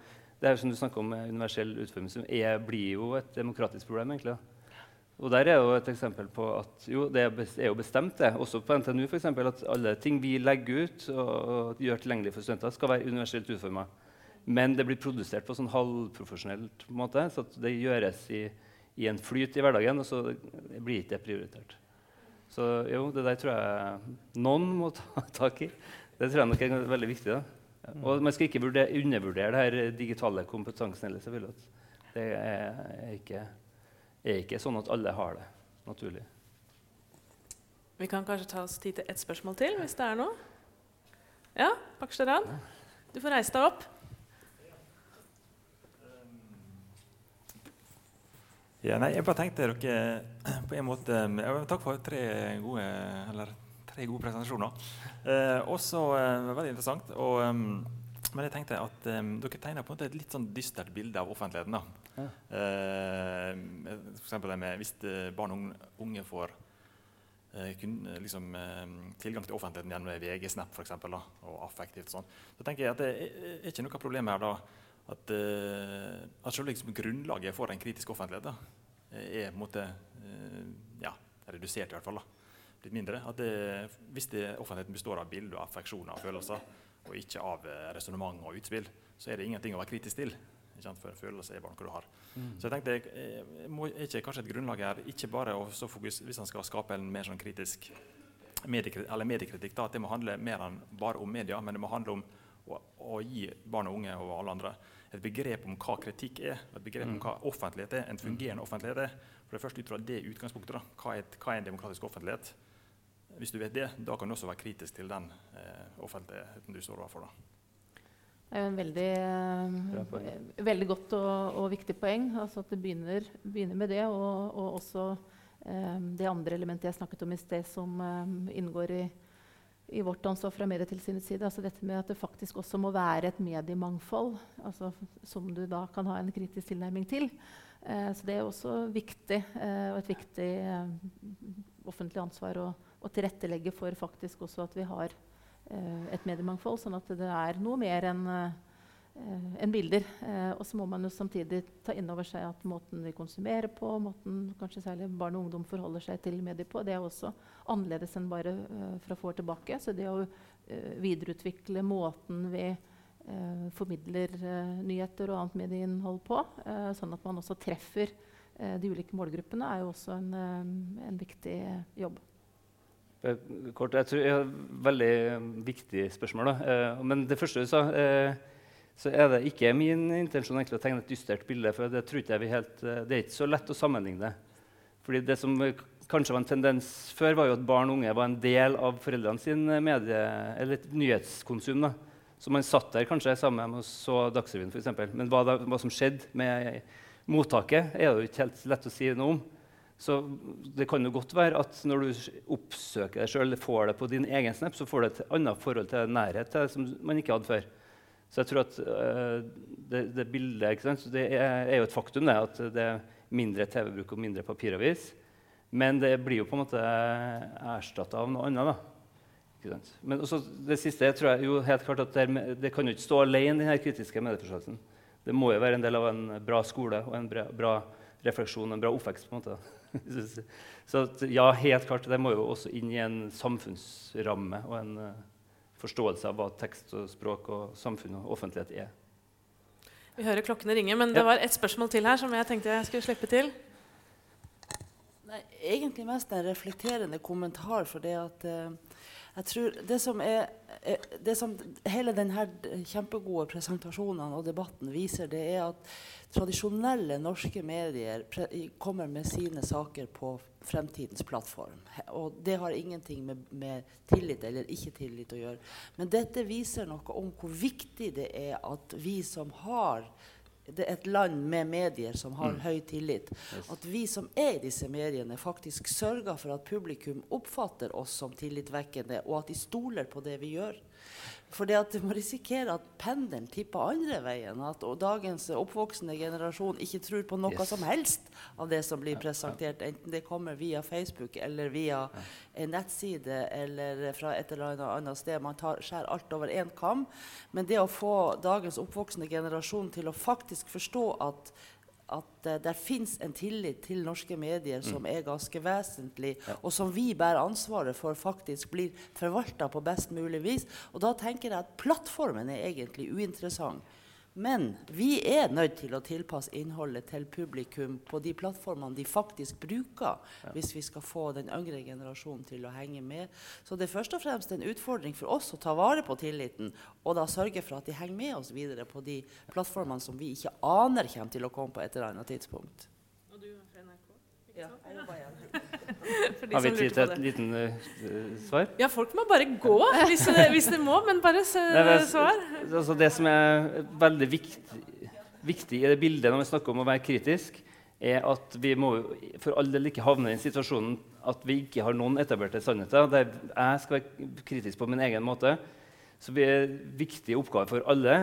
det her som du snakker om, universell utforming, som er, blir jo et demokratisk problem. egentlig. da. Og der er jo et eksempel på at jo, det er jo bestemt, det, også på NTNU, for eksempel, at alle ting vi legger ut og, og gjør tilgjengelig for studenter, skal være universelt utforma. Men det blir produsert på sånn halvprofesjonelt måte, så det gjøres i, i en flyt i hverdagen, og så blir ikke det prioritert. Så jo, det der tror jeg noen må ta [laughs] tak i. Det tror jeg nok er veldig viktig. da. Og man skal ikke vurdere, undervurdere det her digitale kompetansen heller, selvfølgelig. Det er, ikke, er ikke sånn at alle har det naturlig. Vi kan kanskje ta oss tid til ett spørsmål til, hvis det er noe. Ja, Paksteran, Du får reise deg opp. Ja, nei, jeg bare tenkte dere på en måte Takk for tre gode, eller, tre gode presentasjoner. Eh, også eh, veldig interessant. Og, em, men jeg tenkte at um, dere tegner på en måte et litt sånn dystert bilde av offentligheten. da. Ja. Uh, for det med hvis eh, barn og unge- får uh, kun, eh, liksom, uh, tilgang til offentligheten gjennom VG-snap for eksempel, da, og affektivt sånn, så tenker jeg at det er, er ikke noe problem her da at, at selv liksom, grunnlaget for en kritisk offentlighet da, er på en måte ja, redusert i hvert fall. da. Litt mindre. At det, hvis det, offentligheten består av bilder, affeksjoner og følelser, og ikke av uh, resonnement og utspill, så er det ingenting å være kritisk til. For følelser er bare noe du har. Så jeg tenkte, eh, må, er ikke kanskje et grunnlag her ikke bare å så fokus, hvis han skal skape en mer sånn kritisk mediekritikk, eller mediekritikk, da, at det må handle mer enn bare om media, men det må handle om å, å gi barn og unge og alle andre et begrep om hva kritikk er, et begrep om hva offentlighet er, en fungerende offentlighet er. For det første ut fra det utgangspunktet. da, Hva er, hva er en demokratisk offentlighet? Hvis du vet det, da kan du også være kritisk til den eh, offentligheten du står overfor. da. Det er jo en veldig, eh, veldig godt og, og viktig poeng. Altså at det begynner, begynner med det, og, og også eh, det andre elementet jeg snakket om i sted, som eh, inngår i i vårt ansvar fra Medietilsynets side. Altså dette med at det faktisk også må være et mediemangfold altså, som du da kan ha en kritisk tilnærming til. Eh, så det er også viktig, eh, og et viktig eh, offentlig ansvar å, å, tilrettelegge for faktisk også at vi har eh, et mediemangfold, sånn at det er noe mer enn eh, Eh, bilder. Eh, og så må man jo samtidig ta inn over seg at måten vi konsumerer på, måten kanskje særlig barn og ungdom forholder seg til medier på, det er også annerledes enn bare uh, fra få år tilbake. Så det å uh, videreutvikle måten vi uh, formidler nyheter og annet medieinnhold på, sånn at man også treffer de ulike målgruppene, er jo også en, en viktig jobb. Kort, jeg tror et veldig viktig spørsmål. Da. men det første du sa så er det ikke min intensjon å tegne et dystert bilde. for det, tror ikke vi helt, eh, det er ikke så lett å sammenligne. Fordi det som kanskje var en tendens før, var jo at barn og unge var en del av foreldrene sin medie, eller nyhetskonsum. da. Så man satt der kanskje sammen og så Dagsrevyen f.eks. Men hva, da, hva, som skjedde med mottaket, er det jo ikke helt lett å si noe om. Så det kan jo godt være at når du oppsøker deg sjøl, får det på din egen snap, så får du et annet forhold til nærhet til det som man ikke hadde før. Så jeg tror at uh, det, det, bildet det er, er, jo et faktum det, at det er mindre TV-bruk og mindre papiravis. Men det blir jo på en måte erstatta av noe annet. da. Men også det siste jeg tror jeg jo helt klart at det, det kan jo ikke stå alene, denne kritiske medieforståelsen. Det må jo være en del av en bra skole og en bra, bra refleksjon, en bra oppvekst. på en måte. [laughs] Så ja, helt klart, det må jo også inn i en samfunnsramme og en forståelse av hva tekst og språk og samfunn og offentlighet er. Vi hører klokkene ringe, men det var et spørsmål til her som jeg tenkte jeg skulle slippe til. Nei, egentlig mest en reflekterende kommentar. For det at uh, jeg tror det som er eh, det som Hele denne kjempegode presentasjonen og debatten viser, det er at tradisjonelle norske medier kommer med sine saker på fremtidens plattform. Og det har ingenting med, med, tillit eller ikke tillit å gjøre. Men dette viser noe om hvor viktig det er at vi som har det er et land med medier som har mm. høy tillit. Yes. At vi som er i disse mediene, faktisk sørger for at publikum oppfatter oss som tillitvekkende, og at de stoler på det vi gjør. For det at man risikerer at pendelen tipper andre veien. At dagens oppvoksende generasjon ikke tror på noe yes. som helst av det som blir presentert. Enten det kommer via Facebook eller via en nettside eller fra et eller annet sted. Man tar, skjærer alt over én kam. Men det å få dagens oppvoksende generasjon til å faktisk forstå at at uh, det fins en tillit til norske medier som mm. er ganske vesentlig, ja. og som vi bærer ansvaret for faktisk blir forvalta på best mulig vis. Og da tenker jeg at plattformen er egentlig uinteressant. Men vi er nødt til å tilpasse innholdet til publikum på de plattformene de faktisk bruker, ja. hvis vi skal få den yngre generasjonen til å henge med. Så det er først og fremst en utfordring for oss å ta vare på tilliten, og da sørge for at de henger med oss videre på de plattformene som vi ikke aner kommer til å komme på et eller annet tidspunkt. Og du fra NRK? Ikke Ja, jeg jobber igjen. [laughs] Har vi tid til et liten uh, svar? Ja, folk må bare gå [laughs] hvis, hvis de må, men bare [laughs] svar. Altså det som er veldig viktig, viktig, i det bildet når vi snakker om å være kritisk, er at vi må for all del ikke havne i den situasjonen at vi ikke har noen etablerte sannheter. Der jeg skal være kritisk på min egen måte. Så det er viktige oppgaver for alle,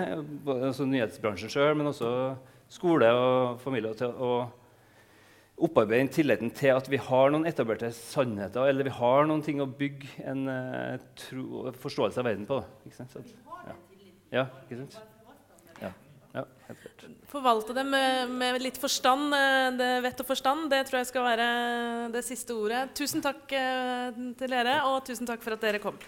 altså nyhetsbransjen sjøl, men også skole og familie. til å opparbeide tilliten til at vi har noen etablerte sannheter, eller vi har noen ting å bygge en uh, tro, forståelse av verden på. Ikke sant? Så, ja. ja, ikke sant? Ja. ja Forvalte det med, med, litt forstand, eh, det vett og forstand. Det tror jeg skal være det siste ordet. Tusen takk uh, til dere, og tusen takk for at dere kom.